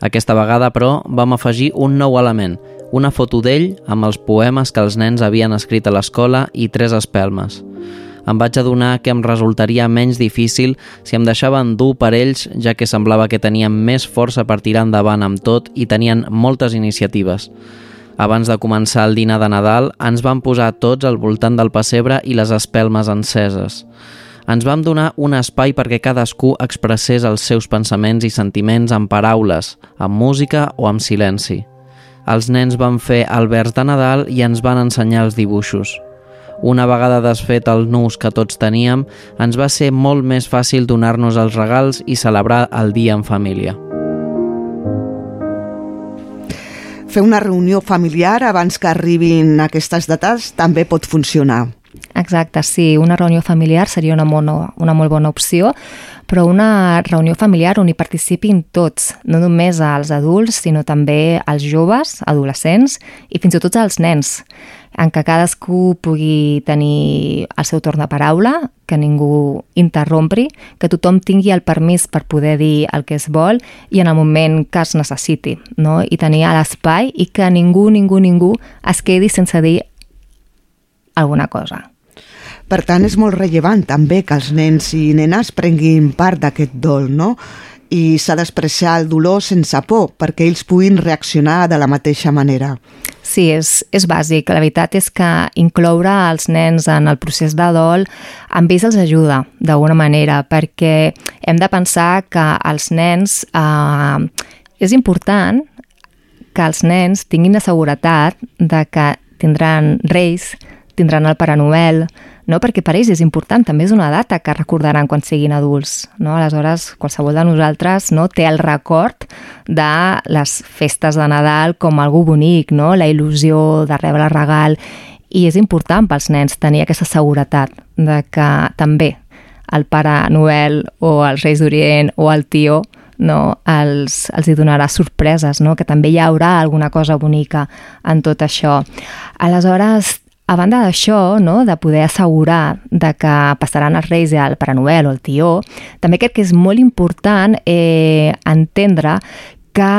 Aquesta vegada, però, vam afegir un nou element, una foto d'ell amb els poemes que els nens havien escrit a l'escola i tres espelmes. Em vaig adonar que em resultaria menys difícil si em deixaven dur per ells, ja que semblava que tenien més força per tirar endavant amb tot i tenien moltes iniciatives. Abans de començar el dinar de Nadal, ens vam posar tots al voltant del pessebre i les espelmes enceses. Ens vam donar un espai perquè cadascú expressés els seus pensaments i sentiments en paraules, amb música o amb silenci. Els nens van fer el vers de Nadal i ens van ensenyar els dibuixos. Una vegada desfet el nus que tots teníem, ens va ser molt més fàcil donar-nos els regals i celebrar el dia en família. Fer una reunió familiar abans que arribin aquestes dates també pot funcionar. Exacte, sí, una reunió familiar seria una, mono, una molt bona opció, però una reunió familiar on hi participin tots, no només els adults, sinó també els joves, adolescents i fins i tot els nens, en què cadascú pugui tenir el seu torn de paraula, que ningú interrompri, que tothom tingui el permís per poder dir el que es vol i en el moment que es necessiti, no? i tenir l'espai i que ningú, ningú, ningú es quedi sense dir alguna cosa. Per tant, és molt rellevant també que els nens i nenes prenguin part d'aquest dol, no? I s'ha d'expressar el dolor sense por, perquè ells puguin reaccionar de la mateixa manera. Sí, és, és bàsic. La veritat és que incloure els nens en el procés de dol amb ells els ajuda d'alguna manera, perquè hem de pensar que els nens... Eh, és important que els nens tinguin la seguretat de que tindran reis, tindran el Pare Noel, no? perquè per ells és important, també és una data que recordaran quan siguin adults. No? Aleshores, qualsevol de nosaltres no, té el record de les festes de Nadal com algú bonic, no? la il·lusió de rebre el regal, i és important pels nens tenir aquesta seguretat de que també el Pare Noel o els Reis d'Orient o el tio no, els, els hi donarà sorpreses, no? que també hi haurà alguna cosa bonica en tot això. Aleshores, a banda d'això, no, de poder assegurar de que passaran els Reis i el Pare Noel o el Tió, també crec que és molt important eh, entendre que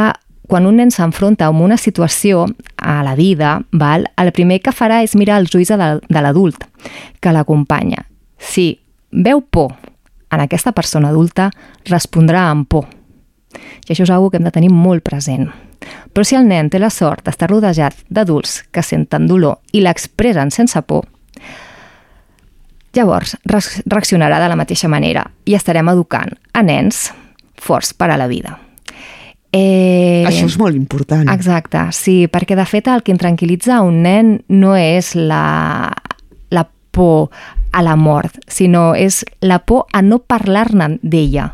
quan un nen s'enfronta amb una situació a la vida, val, el primer que farà és mirar els ulls de l'adult que l'acompanya. Si veu por en aquesta persona adulta, respondrà amb por i això és una que hem de tenir molt present. Però si el nen té la sort d'estar rodejat d'adults que senten dolor i l'expressen sense por, llavors reaccionarà de la mateixa manera i estarem educant a nens forts per a la vida. Eh... Això és molt important. Exacte, sí, perquè de fet el que tranquil·litza un nen no és la, la por a la mort, sinó és la por a no parlar-ne d'ella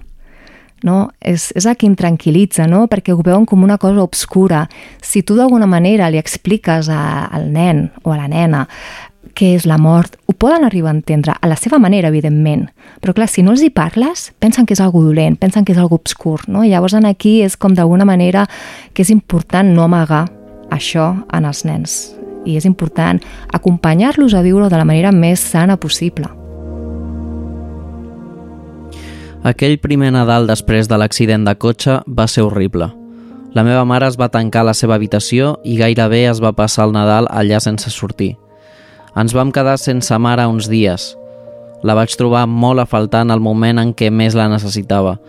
no? És, és el que tranquil·litza, no? perquè ho veuen com una cosa obscura. Si tu d'alguna manera li expliques a, al nen o a la nena què és la mort, ho poden arribar a entendre a la seva manera, evidentment. Però clar, si no els hi parles, pensen que és algo dolent, pensen que és algo obscur, no? I llavors en aquí és com d'alguna manera que és important no amagar això en els nens. I és important acompanyar-los a viure de la manera més sana possible. Aquell primer Nadal després de l'accident de cotxe va ser horrible. La meva mare es va tancar a la seva habitació i gairebé es va passar el Nadal allà sense sortir. Ens vam quedar sense mare uns dies. La vaig trobar molt a faltar en el moment en què més la necessitava.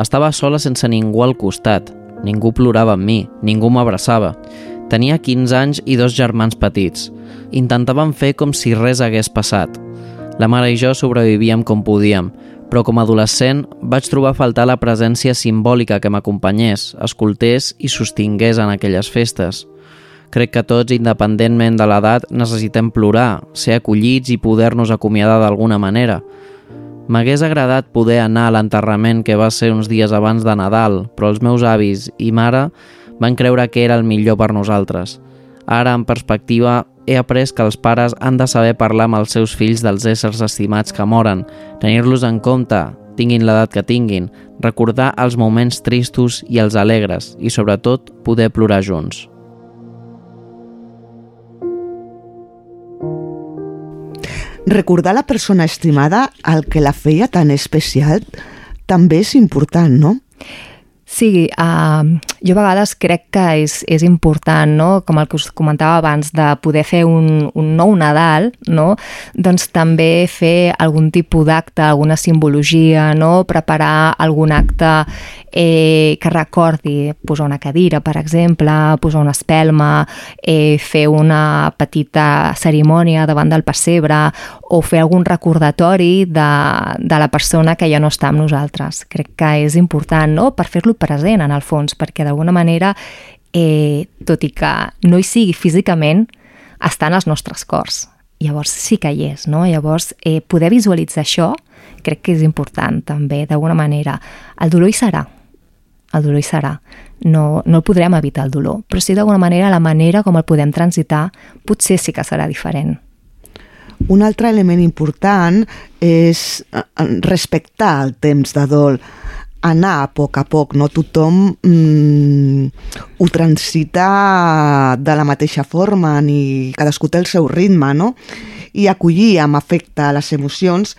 Estava sola sense ningú al costat. Ningú plorava amb mi, ningú m'abraçava. Tenia 15 anys i dos germans petits. Intentàvem fer com si res hagués passat. La mare i jo sobrevivíem com podíem, però com a adolescent vaig trobar a faltar la presència simbòlica que m'acompanyés, escoltés i sostingués en aquelles festes. Crec que tots, independentment de l'edat, necessitem plorar, ser acollits i poder-nos acomiadar d'alguna manera. M'hagués agradat poder anar a l'enterrament que va ser uns dies abans de Nadal, però els meus avis i mare van creure que era el millor per nosaltres. Ara, en perspectiva, he après que els pares han de saber parlar amb els seus fills dels éssers estimats que moren, tenir-los en compte, tinguin l'edat que tinguin, recordar els moments tristos i els alegres i, sobretot, poder plorar junts. Recordar la persona estimada, el que la feia tan especial, també és important, no? Sí, uh, jo a vegades crec que és, és important, no? com el que us comentava abans, de poder fer un, un nou Nadal, no? doncs també fer algun tipus d'acte, alguna simbologia, no? preparar algun acte eh, que recordi posar una cadira, per exemple, posar una espelma, eh, fer una petita cerimònia davant del pessebre o fer algun recordatori de, de la persona que ja no està amb nosaltres. Crec que és important no? per fer-lo present en el fons, perquè d'alguna manera, eh, tot i que no hi sigui físicament, està en els nostres cors. Llavors sí que hi és, no? Llavors eh, poder visualitzar això crec que és important també, d'alguna manera. El dolor hi serà, el dolor hi serà. No, no el podrem evitar el dolor, però sí d'alguna manera la manera com el podem transitar potser sí que serà diferent. Un altre element important és eh, respectar el temps de dol anar a poc a poc, no tothom mm, ho transita de la mateixa forma, ni cadascú té el seu ritme, no? I acollir amb afecte les emocions,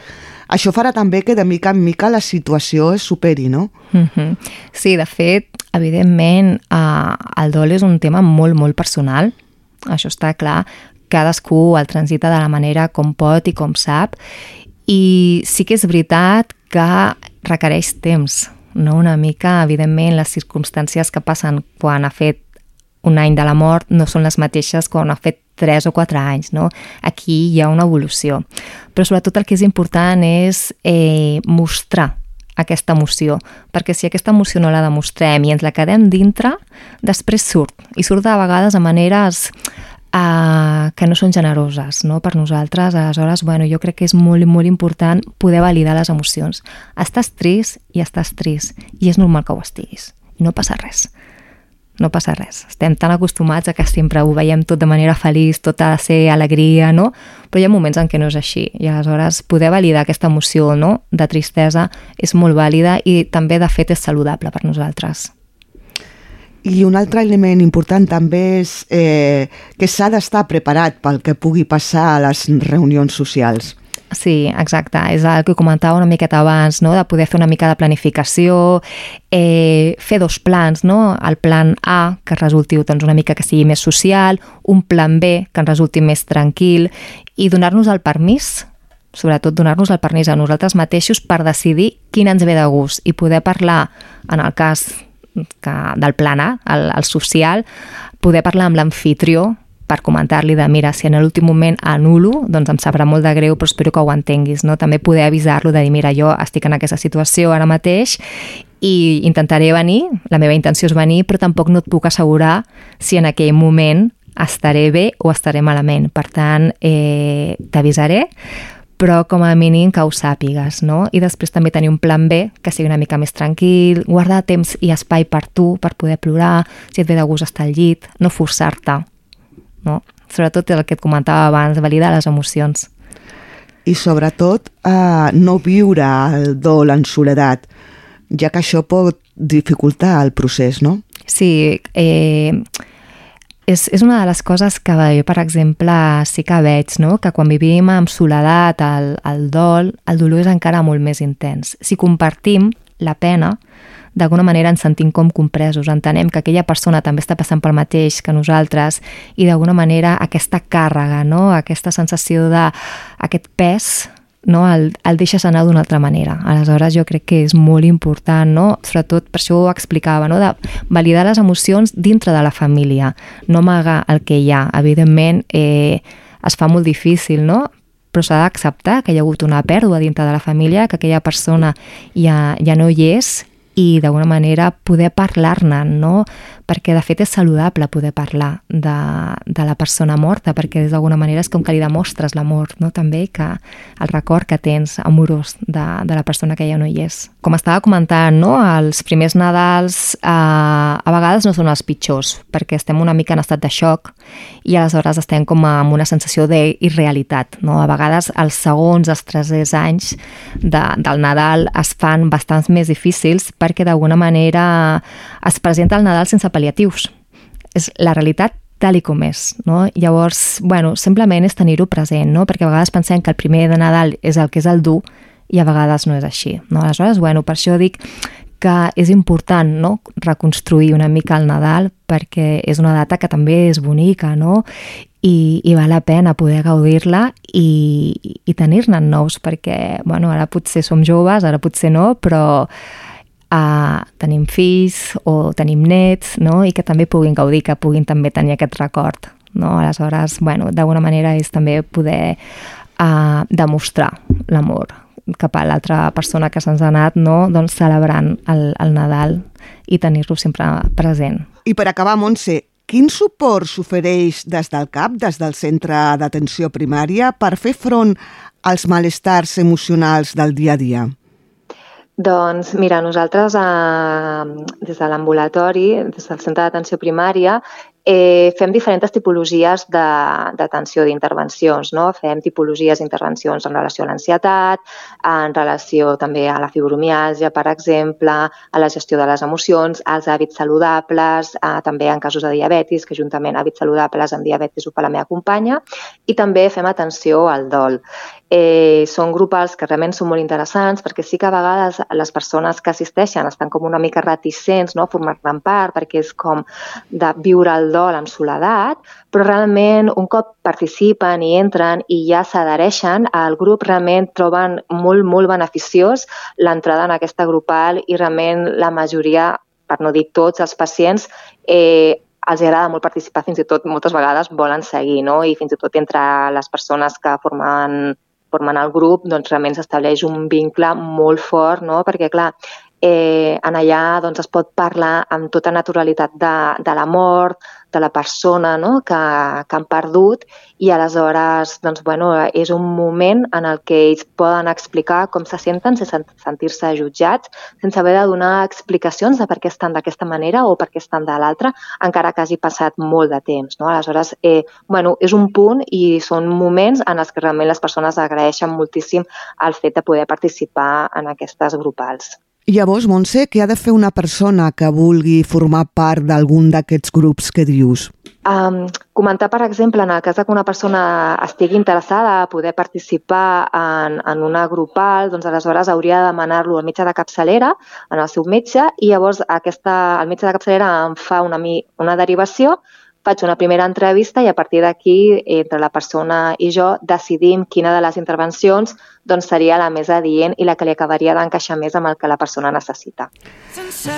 això farà també que de mica en mica la situació es superi, no? Mm -hmm. Sí, de fet, evidentment, eh, el dol és un tema molt, molt personal, això està clar, cadascú el transita de la manera com pot i com sap, i sí que és veritat que requereix temps, no? una mica, evidentment, les circumstàncies que passen quan ha fet un any de la mort no són les mateixes quan ha fet 3 o 4 anys, no? Aquí hi ha una evolució. Però sobretot el que és important és eh, mostrar aquesta emoció, perquè si aquesta emoció no la demostrem i ens la quedem dintre, després surt, i surt de vegades a maneres uh, que no són generoses no? per nosaltres. Aleshores, bueno, jo crec que és molt, molt important poder validar les emocions. Estàs trist i estàs trist, i és normal que ho estiguis. No passa res. No passa res. Estem tan acostumats a que sempre ho veiem tot de manera feliç, tot ha de ser alegria, no? Però hi ha moments en què no és així. I aleshores poder validar aquesta emoció no? de tristesa és molt vàlida i també, de fet, és saludable per nosaltres. I un altre element important també és eh, que s'ha d'estar preparat pel que pugui passar a les reunions socials. Sí, exacte. És el que comentava una miqueta abans, no? de poder fer una mica de planificació, eh, fer dos plans, no? el plan A, que resulti doncs, una mica que sigui més social, un plan B, que ens resulti més tranquil, i donar-nos el permís sobretot donar-nos el permís a nosaltres mateixos per decidir quin ens ve de gust i poder parlar, en el cas que, del plan A, el, el social, poder parlar amb l'anfitrió per comentar-li de, mira, si en l'últim moment anulo, doncs em sabrà molt de greu, però espero que ho entenguis, no? També poder avisar-lo de dir, mira, jo estic en aquesta situació ara mateix i intentaré venir, la meva intenció és venir, però tampoc no et puc assegurar si en aquell moment estaré bé o estaré malament. Per tant, eh, t'avisaré, però com a mínim que ho sàpigues, no? I després també tenir un plan B que sigui una mica més tranquil, guardar temps i espai per tu, per poder plorar, si et ve de gust estar al llit, no forçar-te, no? Sobretot el que et comentava abans, validar les emocions. I sobretot eh, no viure el dol en soledat, ja que això pot dificultar el procés, no? Sí, eh, és, és una de les coses que jo, per exemple, sí que veig, no? que quan vivim amb soledat, el, el dol, el dolor és encara molt més intens. Si compartim la pena, d'alguna manera ens sentim com compresos, entenem que aquella persona també està passant pel mateix que nosaltres i d'alguna manera aquesta càrrega, no? aquesta sensació de aquest pes no? el, el deixes anar d'una altra manera. Aleshores jo crec que és molt important, no? sobretot per això ho explicava, no? de validar les emocions dintre de la família, no amagar el que hi ha. Evidentment eh, es fa molt difícil, no? però s'ha d'acceptar que hi ha hagut una pèrdua dintre de la família, que aquella persona ja, ja no hi és i d'alguna manera poder parlar-ne, no? Perquè de fet és saludable poder parlar de, de la persona morta, perquè d'alguna manera és com que li demostres l'amor, no? també que el record que tens amorós de, de la persona que ja no hi és. Com estava comentant, no? els primers Nadals eh, a vegades no són els pitjors, perquè estem una mica en estat de xoc i aleshores estem com amb una sensació d'irrealitat. No? A vegades els segons, els tercers anys de, del Nadal es fan bastants més difícils perquè d'alguna manera es presenta el Nadal sense pal·liatius. És la realitat tal i com és, no? Llavors, bueno, simplement és tenir-ho present, no? Perquè a vegades pensem que el primer de Nadal és el que és el dur i a vegades no és així, no? Aleshores, bueno, per això dic que és important no? reconstruir una mica el Nadal perquè és una data que també és bonica no? I, i val la pena poder gaudir-la i, i tenir-ne nous perquè bueno, ara potser som joves, ara potser no, però uh, tenim fills o tenim nets no? i que també puguin gaudir, que puguin també tenir aquest record. No? Aleshores, bueno, d'alguna manera és també poder uh, demostrar l'amor cap a l'altra persona que se'ns ha anat, no? doncs celebrant el, el Nadal i tenir-lo sempre present. I per acabar, Montse, quin suport s'ofereix des del CAP, des del Centre d'Atenció Primària, per fer front als malestars emocionals del dia a dia? Doncs mira, nosaltres eh, des de l'ambulatori, des del centre d'atenció primària, eh, fem diferents tipologies d'atenció d'intervencions. No? Fem tipologies d'intervencions en relació a l'ansietat, en relació també a la fibromiàlgia, per exemple, a la gestió de les emocions, als hàbits saludables, eh, també en casos de diabetis, que juntament hàbits saludables en diabetis ho fa la meva companya, i també fem atenció al dol. Eh, són grupals que realment són molt interessants perquè sí que a vegades les persones que assisteixen estan com una mica reticents no? a formar-ne part perquè és com de viure el dol en soledat, però realment un cop participen i entren i ja s'adhereixen, al grup realment troben molt, molt beneficiós l'entrada en aquesta grupal i realment la majoria, per no dir tots els pacients, eh, els agrada molt participar, fins i tot moltes vegades volen seguir, no? I fins i tot entre les persones que formen formen el grup, doncs realment s'estableix un vincle molt fort, no? perquè clar, eh, en allà doncs, es pot parlar amb tota naturalitat de, de la mort, de la persona no? que, que han perdut i aleshores doncs, bueno, és un moment en el que ells poden explicar com se senten sense sentir-se jutjats, sense haver de donar explicacions de per què estan d'aquesta manera o per què estan de l'altra, encara que hagi passat molt de temps. No? Aleshores, eh, bueno, és un punt i són moments en els que realment les persones agraeixen moltíssim el fet de poder participar en aquestes grupals. Llavors, Montse, què ha de fer una persona que vulgui formar part d'algun d'aquests grups que dius? Um, comentar, per exemple, en el cas que una persona estigui interessada a poder participar en, en una grupal, doncs aleshores hauria de demanar-lo al metge de capçalera, en el seu metge, i llavors aquesta, el metge de capçalera em fa una, una derivació faig una primera entrevista i a partir d'aquí, entre la persona i jo, decidim quina de les intervencions doncs, seria la més adient i la que li acabaria d'encaixar més amb el que la persona necessita.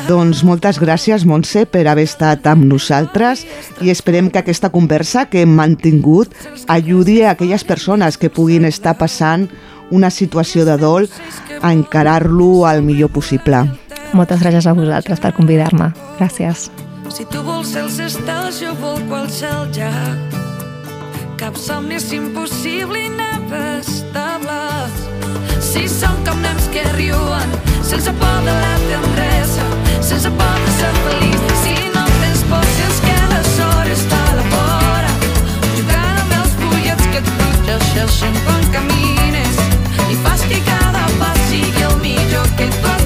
Doncs moltes gràcies, Montse, per haver estat amb nosaltres i esperem que aquesta conversa que hem mantingut ajudi a aquelles persones que puguin estar passant una situació de dol a encarar-lo el millor possible. Moltes gràcies a vosaltres per convidar-me. Gràcies. Si tu vols cels estels, jo vol qual cel ja. Cap somni és impossible i inabastable. Si som com nens que riuen, sense por de la tendresa, sense por de ser feliç. Si no tens por, si és que sort està a la vora, jugant amb els fullets que et protegeixen quan camines i fas que cada pas sigui el millor que tu has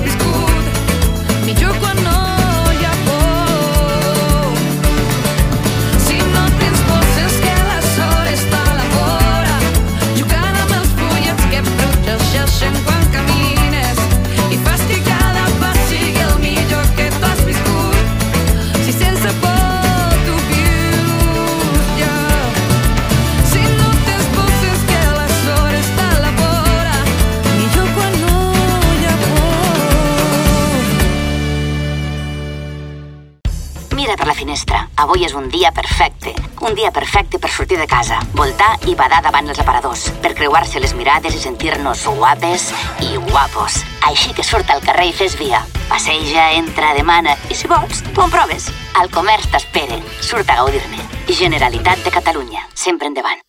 Avui és un dia perfecte. Un dia perfecte per sortir de casa, voltar i badar davant els aparadors, per creuar-se les mirades i sentir-nos guapes i guapos. Així que surt al carrer i fes via. Passeja, entra, demana i si vols, tu en proves. El comerç t'espera. Surt a gaudir-ne. Generalitat de Catalunya. Sempre endavant.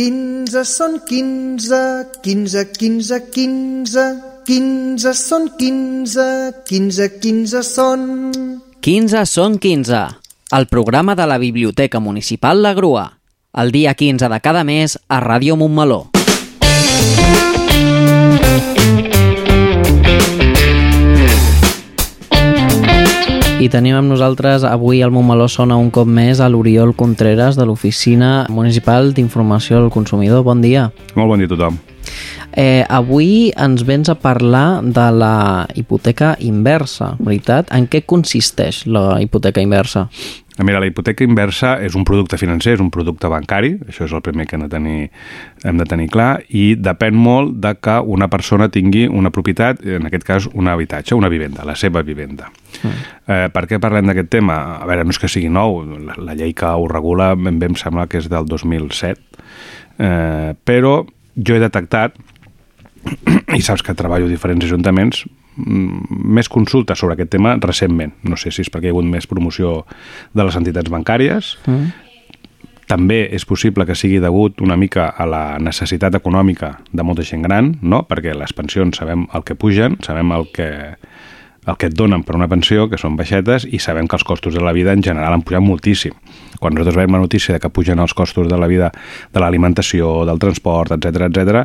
15 són 15, 15, 15, 15, 15 són 15, 15, 15 són... 15 són 15, el programa de la Biblioteca Municipal La Grua, el dia 15 de cada mes a Ràdio Montmeló. I tenim amb nosaltres avui al Montmeló sona un cop més a l'Oriol Contreras de l'Oficina Municipal d'Informació al Consumidor. Bon dia. Molt bon dia a tothom. Eh, avui ens vens a parlar de la hipoteca inversa, veritat? En què consisteix la hipoteca inversa? Mira, la hipoteca inversa és un producte financer, és un producte bancari, això és el primer que hem de tenir, hem de tenir clar, i depèn molt de que una persona tingui una propietat, en aquest cas un habitatge, una vivenda, la seva vivenda. Mm. Eh, per què parlem d'aquest tema? A veure, no és que sigui nou, la, la llei que ho regula ben bé em sembla que és del 2007, eh, però jo he detectat i saps que treballo a diferents ajuntaments, mm, més consultes sobre aquest tema recentment. No sé si és perquè hi ha hagut més promoció de les entitats bancàries, Mm. també és possible que sigui degut una mica a la necessitat econòmica de molta gent gran, no? perquè les pensions sabem el que pugen, sabem el que, el que et donen per una pensió, que són baixetes, i sabem que els costos de la vida en general han pujat moltíssim. Quan nosaltres veiem la notícia de que pugen els costos de la vida de l'alimentació, del transport, etc etc,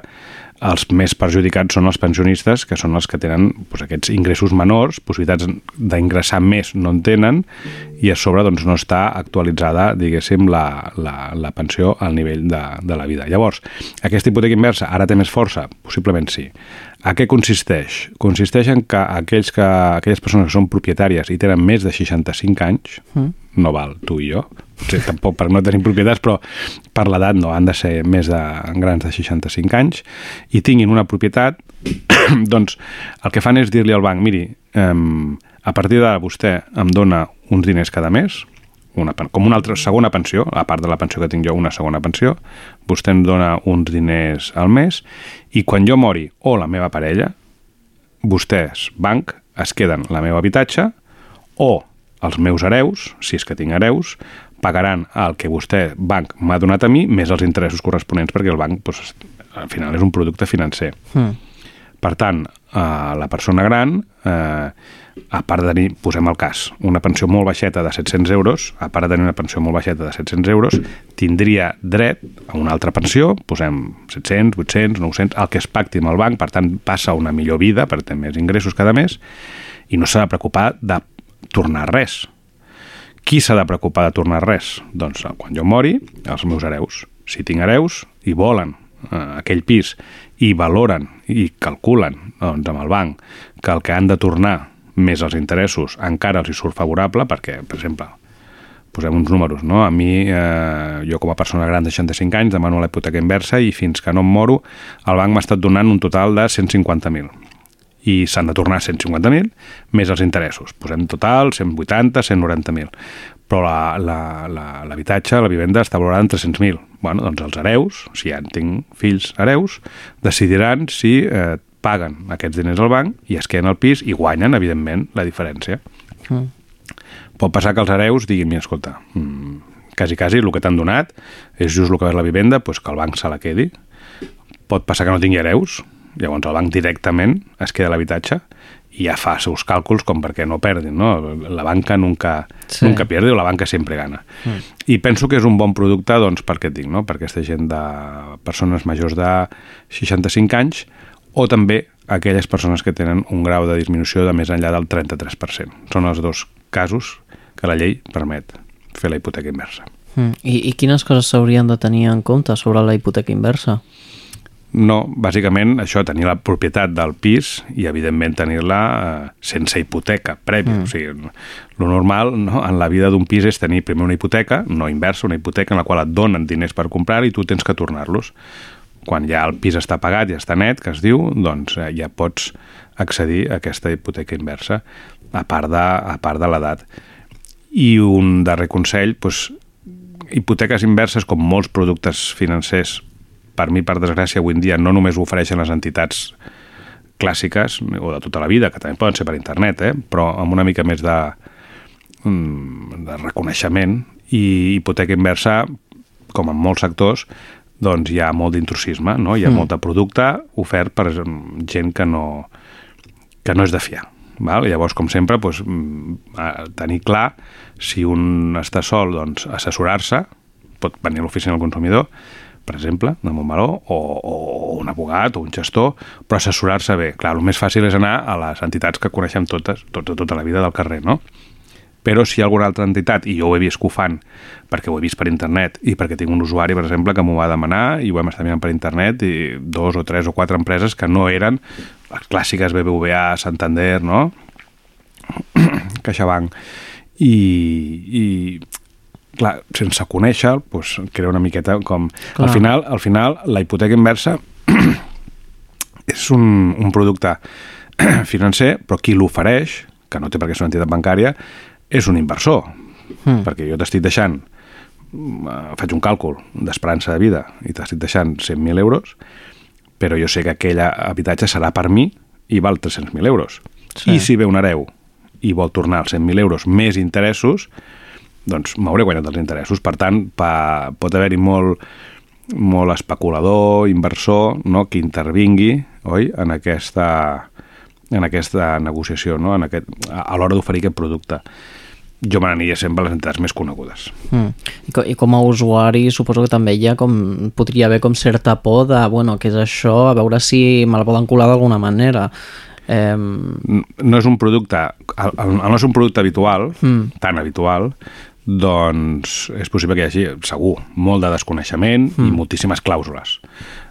els més perjudicats són els pensionistes, que són els que tenen doncs, aquests ingressos menors, possibilitats d'ingressar més no en tenen, i a sobre doncs, no està actualitzada, diguéssim, la, la, la pensió al nivell de, de la vida. Llavors, aquesta hipoteca inversa ara té més força? Possiblement sí. A què consisteix? Consisteix en que aquells que, aquelles persones que són propietàries i tenen més de 65 anys, Mm. no val tu i jo, o sigui, tampoc per no tenir propietats, però per l'edat no, han de ser més de grans de 65 anys, i tinguin una propietat, doncs el que fan és dir-li al banc, miri, eh, a partir d'ara vostè em dona uns diners cada mes, una, com una altra segona pensió, a part de la pensió que tinc jo, una segona pensió, vostè em dona uns diners al mes, i quan jo mori, o la meva parella, vostès, banc, es queden la meva habitatge, o els meus hereus, si és que tinc hereus, pagaran el que vostè, banc, m'ha donat a mi, més els interessos corresponents, perquè el banc, doncs, al final, és un producte financer. Mm. Per tant, eh, la persona gran, eh, a part de tenir, posem el cas, una pensió molt baixeta de 700 euros, a part de tenir una pensió molt baixeta de 700 euros, tindria dret a una altra pensió, posem 700, 800, 900, el que es pacti amb el banc, per tant, passa una millor vida, per tenir més ingressos cada mes, i no s'ha de preocupar de tornar res. Qui s'ha de preocupar de tornar res? Doncs eh, quan jo mori, els meus hereus. Si tinc hereus i volen eh, aquell pis i valoren i calculen doncs, amb el banc que el que han de tornar més els interessos encara els hi surt favorable perquè, per exemple, posem uns números, no? A mi, eh, jo com a persona gran de 65 anys demano la hipoteca inversa i fins que no em moro el banc m'ha estat donant un total de 150.000 i s'han de tornar 150.000 més els interessos. Posem total 180, 190.000. Però l'habitatge, la, la, l'habitatge, la vivenda està valorada en 300.000. Bueno, doncs els hereus, si ja en tinc fills hereus, decidiran si eh, paguen aquests diners al banc i es queden al pis i guanyen, evidentment, la diferència. Mm. Pot passar que els hereus diguin, mira, escolta, mm, quasi, quasi, el que t'han donat és just el que és la vivenda, doncs que el banc se la quedi. Pot passar que no tingui hereus, llavors el banc directament es queda l'habitatge i ja fa els seus càlculs com perquè no perdin, no? La banca nunca, Sí. nunca pierde o la banca sempre gana. Mm. I penso que és un bon producte, doncs, per què et dic, no? Per aquesta gent de persones majors de 65 anys o també aquelles persones que tenen un grau de disminució de més enllà del 33%. Són els dos casos que la llei permet fer la hipoteca inversa. Mm. I, I quines coses s'haurien de tenir en compte sobre la hipoteca inversa? No, bàsicament això, tenir la propietat del pis i evidentment tenir-la eh, sense hipoteca prèvia. Mm. O sigui, lo normal no, en la vida d'un pis és tenir primer una hipoteca, no inversa, una hipoteca en la qual et donen diners per comprar i tu tens que tornar-los. Quan ja el pis està pagat i està net, que es diu, doncs eh, ja pots accedir a aquesta hipoteca inversa, a part de, a part de l'edat. I un darrer consell, doncs, hipoteques inverses, com molts productes financers, per mi, per desgràcia, avui en dia no només ho ofereixen les entitats clàssiques o de tota la vida, que també poden ser per internet, eh? però amb una mica més de, mm, de reconeixement i hipoteca inversa, com en molts sectors, doncs hi ha molt d'intrusisme, no? hi ha Mm. mm. molt de producte ofert per gent que no, que no és de fiar. Val? Llavors, com sempre, doncs, mm, tenir clar si un està sol, doncs assessorar-se, pot venir a l'oficina del consumidor, per exemple, de Montmeló, o, o un abogat o un gestor, però assessorar-se bé. Clar, el més fàcil és anar a les entitats que coneixem totes, tota, tota la vida del carrer, no? Però si hi ha alguna altra entitat, i jo ho he vist que ho fan, perquè ho he vist per internet i perquè tinc un usuari, per exemple, que m'ho va demanar i ho vam estar mirant per internet i dos o tres o quatre empreses que no eren les clàssiques BBVA, Santander, no? CaixaBank. I, i clar, sense conèixer, doncs, crea una miqueta com... Clar. Al final, al final, la hipoteca inversa és un, un producte financer, però qui l'ofereix, que no té per què ser una entitat bancària, és un inversor. Mm. Perquè jo t'estic deixant, eh, faig un càlcul d'esperança de vida i t'estic deixant 100.000 euros, però jo sé que aquell habitatge serà per mi i val 300.000 euros. Sí. I si ve un hereu i vol tornar els 100.000 euros més interessos, doncs m'hauré guanyat els interessos. Per tant, pa, pot haver-hi molt, molt especulador, inversor, no?, que intervingui, oi?, en aquesta, en aquesta negociació, no?, en aquest, a, a l'hora d'oferir aquest producte. Jo me n'aniria sempre a les entitats més conegudes. Mm. I, co I com a usuari suposo que també hi ha com, podria haver com certa por de, bueno, què és això, a veure si me la poden colar d'alguna manera. Eh, no és un producte, al, al no és un producte habitual, Mm. tan habitual, doncs és possible que hi hagi, segur, molt de desconeixement mm. i moltíssimes clàusules.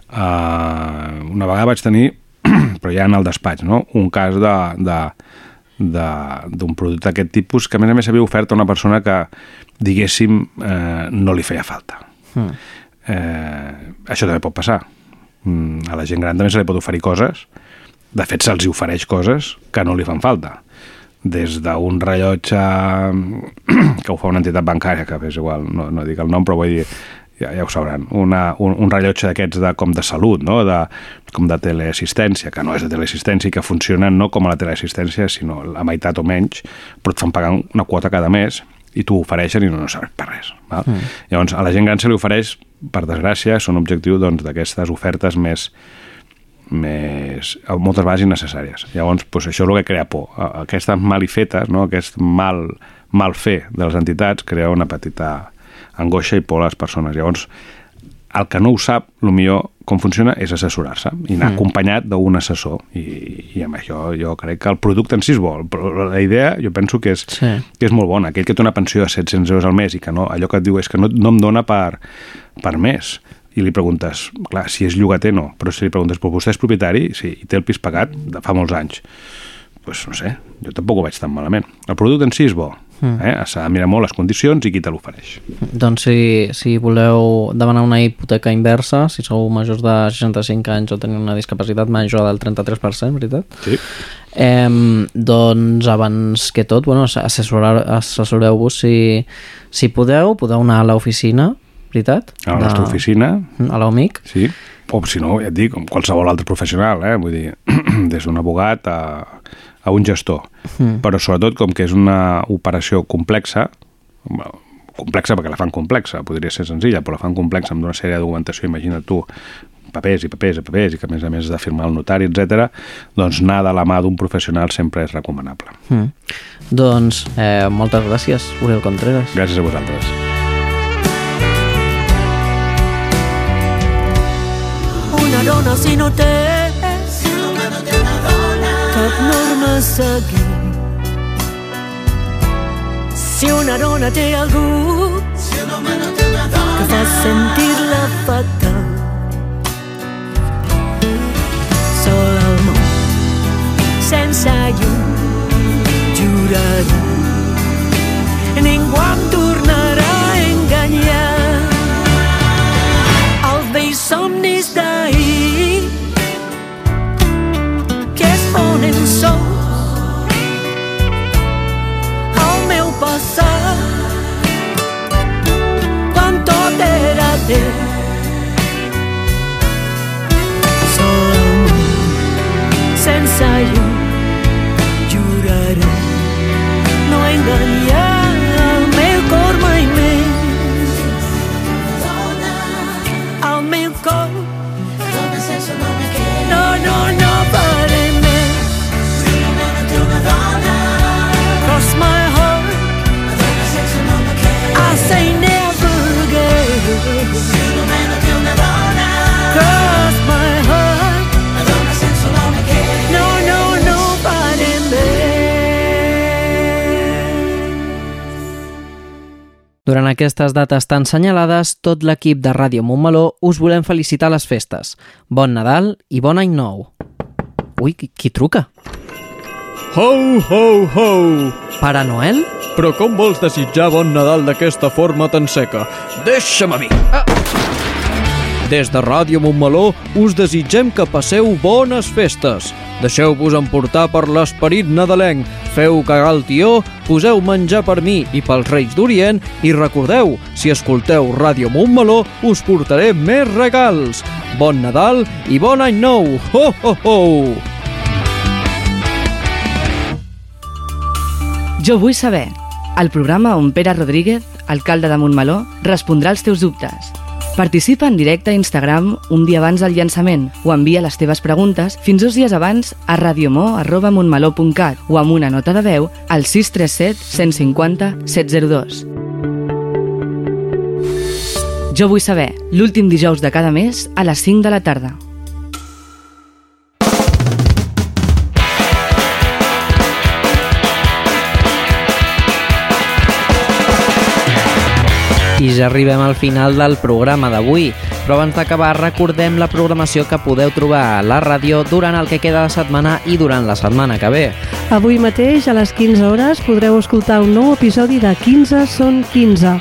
Uh, una vegada vaig tenir, però ja en el despatx, no? un cas de, de- d'un producte d'aquest tipus que a més a més havia ofert a una persona que diguéssim eh, no li feia falta. mm. Eh, això també pot passar. Mm, a la gent gran també se li pot oferir coses. De fet, se'ls ofereix coses que no li fan falta. Des d'un rellotge que ho fa una entitat bancària, que és igual, no, no dic el nom, però vull dir, ja, ja ho sabran, una, un, un rellotge d'aquests de, com de salut, no? de, com de teleassistència, que no és de teleassistència i que funciona no com a la teleassistència, sinó la meitat o menys, però et fan pagar una quota cada mes i t'ho ofereixen i no, no serveix per res. Val? Mm. Llavors, a la gent gran se li ofereix, per desgràcia, són objectiu doncs, d'aquestes ofertes més, més, moltes vegades innecessàries. Llavors, doncs, això és el que crea por. Aquestes malifetes, no? aquest mal, mal fer de les entitats, crea una petita angoixa i por a les persones. Llavors, el que no ho sap, el millor com funciona és assessorar-se i anar Mm. acompanyat d'un assessor. I, i amb això jo crec que el producte en si és bo però la idea jo penso que és, Sí. que és molt bona. Aquell que té una pensió de 700 euros al mes i que no, allò que et diu és que no, no em dona per, per mes. I li preguntes, clar, si és llogater no. Però si li preguntes, però vostè és propietari? Sí, i té el pis pagat de fa molts anys. Doncs no sé, jo tampoc ho veig tan malament. El producte en si és bo Mm. eh? s'ha de mirar molt les condicions i qui te l'ofereix Doncs si, si voleu demanar una hipoteca inversa, si sou majors de 65 anys o teniu una discapacitat major del 33%, veritat? Sí. Eh, doncs abans que tot, bueno, assessoreu-vos si, si podeu, podeu anar a l'oficina, veritat? a la nostra oficina A l'OMIC. Sí, o si no, ja et dic, com qualsevol altre professional, eh? vull dir, des d'un abogat a, a un gestor. Mm. Però sobretot, com que és una operació complexa, complexa perquè la fan complexa, podria ser senzilla, però la fan complexa amb una sèrie de documentació, imagina't tu, papers i papers i papers, i que a més a més has de firmar el notari, etc. doncs anar de la mà d'un professional sempre és recomanable. Mm. Doncs eh, moltes gràcies, Oriol Contreras. Gràcies a vosaltres. Una dona si no té Si una dona té algú que fa sentir-la fatal. Sol al món, sense llum. Ningú em a enganyar. ter Solo amor, senza io, giurare, no é Durant aquestes dates tan senyalades, tot l'equip de Ràdio Montmeló us volem felicitar les festes. Bon Nadal i bon any nou. Ui, qui, qui truca? Ho, ho, ho! Pare Noel? Però com vols desitjar bon Nadal d'aquesta forma tan seca? Deixa'm a mi! Ah. Des de Ràdio Montmeló us desitgem que passeu bones festes. Deixeu-vos emportar per l'esperit nadalenc, feu cagar el tió, poseu menjar per mi i pels Reis d'Orient i recordeu, si escolteu Ràdio Montmeló, us portaré més regals. Bon Nadal i bon any nou! Ho, ho, ho! Jo vull saber, el programa on Pere Rodríguez, alcalde de Montmeló, respondrà als teus dubtes. Participa en directe a Instagram un dia abans del llançament o envia les teves preguntes fins dos dies abans a radiomó.montmeló.cat o amb una nota de veu al 637 150 702. Jo vull saber, l'últim dijous de cada mes a les 5 de la tarda. I ja arribem al final del programa d'avui, però abans d'acabar recordem la programació que podeu trobar a la ràdio durant el que queda de setmana i durant la setmana que ve. Avui mateix, a les 15 hores, podreu escoltar un nou episodi de 15 són 15,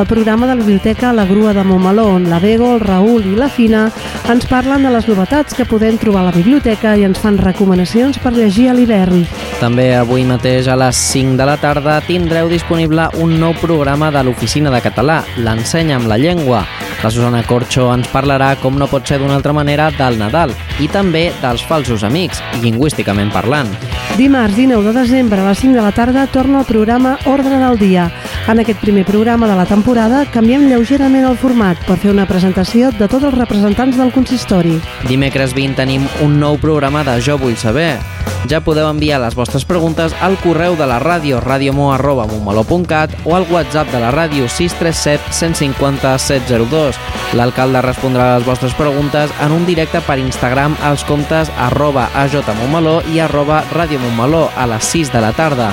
el programa de la Biblioteca La Grua de Montmeló, on la Bego, el Raül i la Fina ens parlen de les novetats que podem trobar a la biblioteca i ens fan recomanacions per llegir a l'hivern. També avui mateix a les 5 de la tarda tindreu disponible un nou programa de l'Oficina de Català, l'Ensenya amb la Llengua. La Susana Corxo ens parlarà, com no pot ser d'una altra manera, del Nadal i també dels falsos amics, lingüísticament parlant. Dimarts 19 de desembre a les 5 de la tarda torna el programa Ordre del Dia. En aquest primer programa de la temporada canviem lleugerament el format per fer una presentació de tots els representants del consistori. Dimecres 20 tenim un nou programa de Jo vull saber. Ja podeu enviar les vostres preguntes al correu de la ràdio radiomo.montmeló.cat o al WhatsApp de la ràdio 637 150 702. L'alcalde respondrà a les vostres preguntes en un directe per Instagram als comptes arroba ajmontmeló i arroba radiomontmeló a les 6 de la tarda.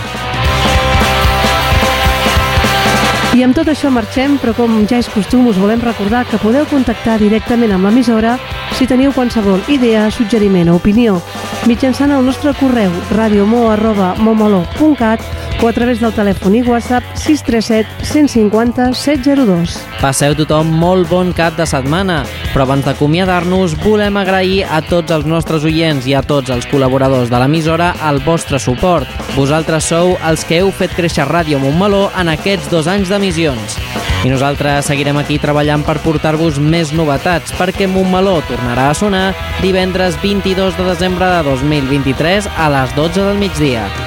I amb tot això marxem, però com ja és costum us volem recordar que podeu contactar directament amb l'emissora si teniu qualsevol idea, suggeriment o opinió mitjançant el nostre correu radiomo.momolo.cat o a través del telèfon i WhatsApp 637 150 702. Passeu tothom molt bon cap de setmana, però abans d'acomiadar-nos volem agrair a tots els nostres oients i a tots els col·laboradors de l'emissora el vostre suport. Vosaltres sou els que heu fet créixer Ràdio Montmeló en aquests dos anys d'emissions. I nosaltres seguirem aquí treballant per portar-vos més novetats, perquè Montmeló tornarà a sonar divendres 22 de desembre de 2023 a les 12 del migdia.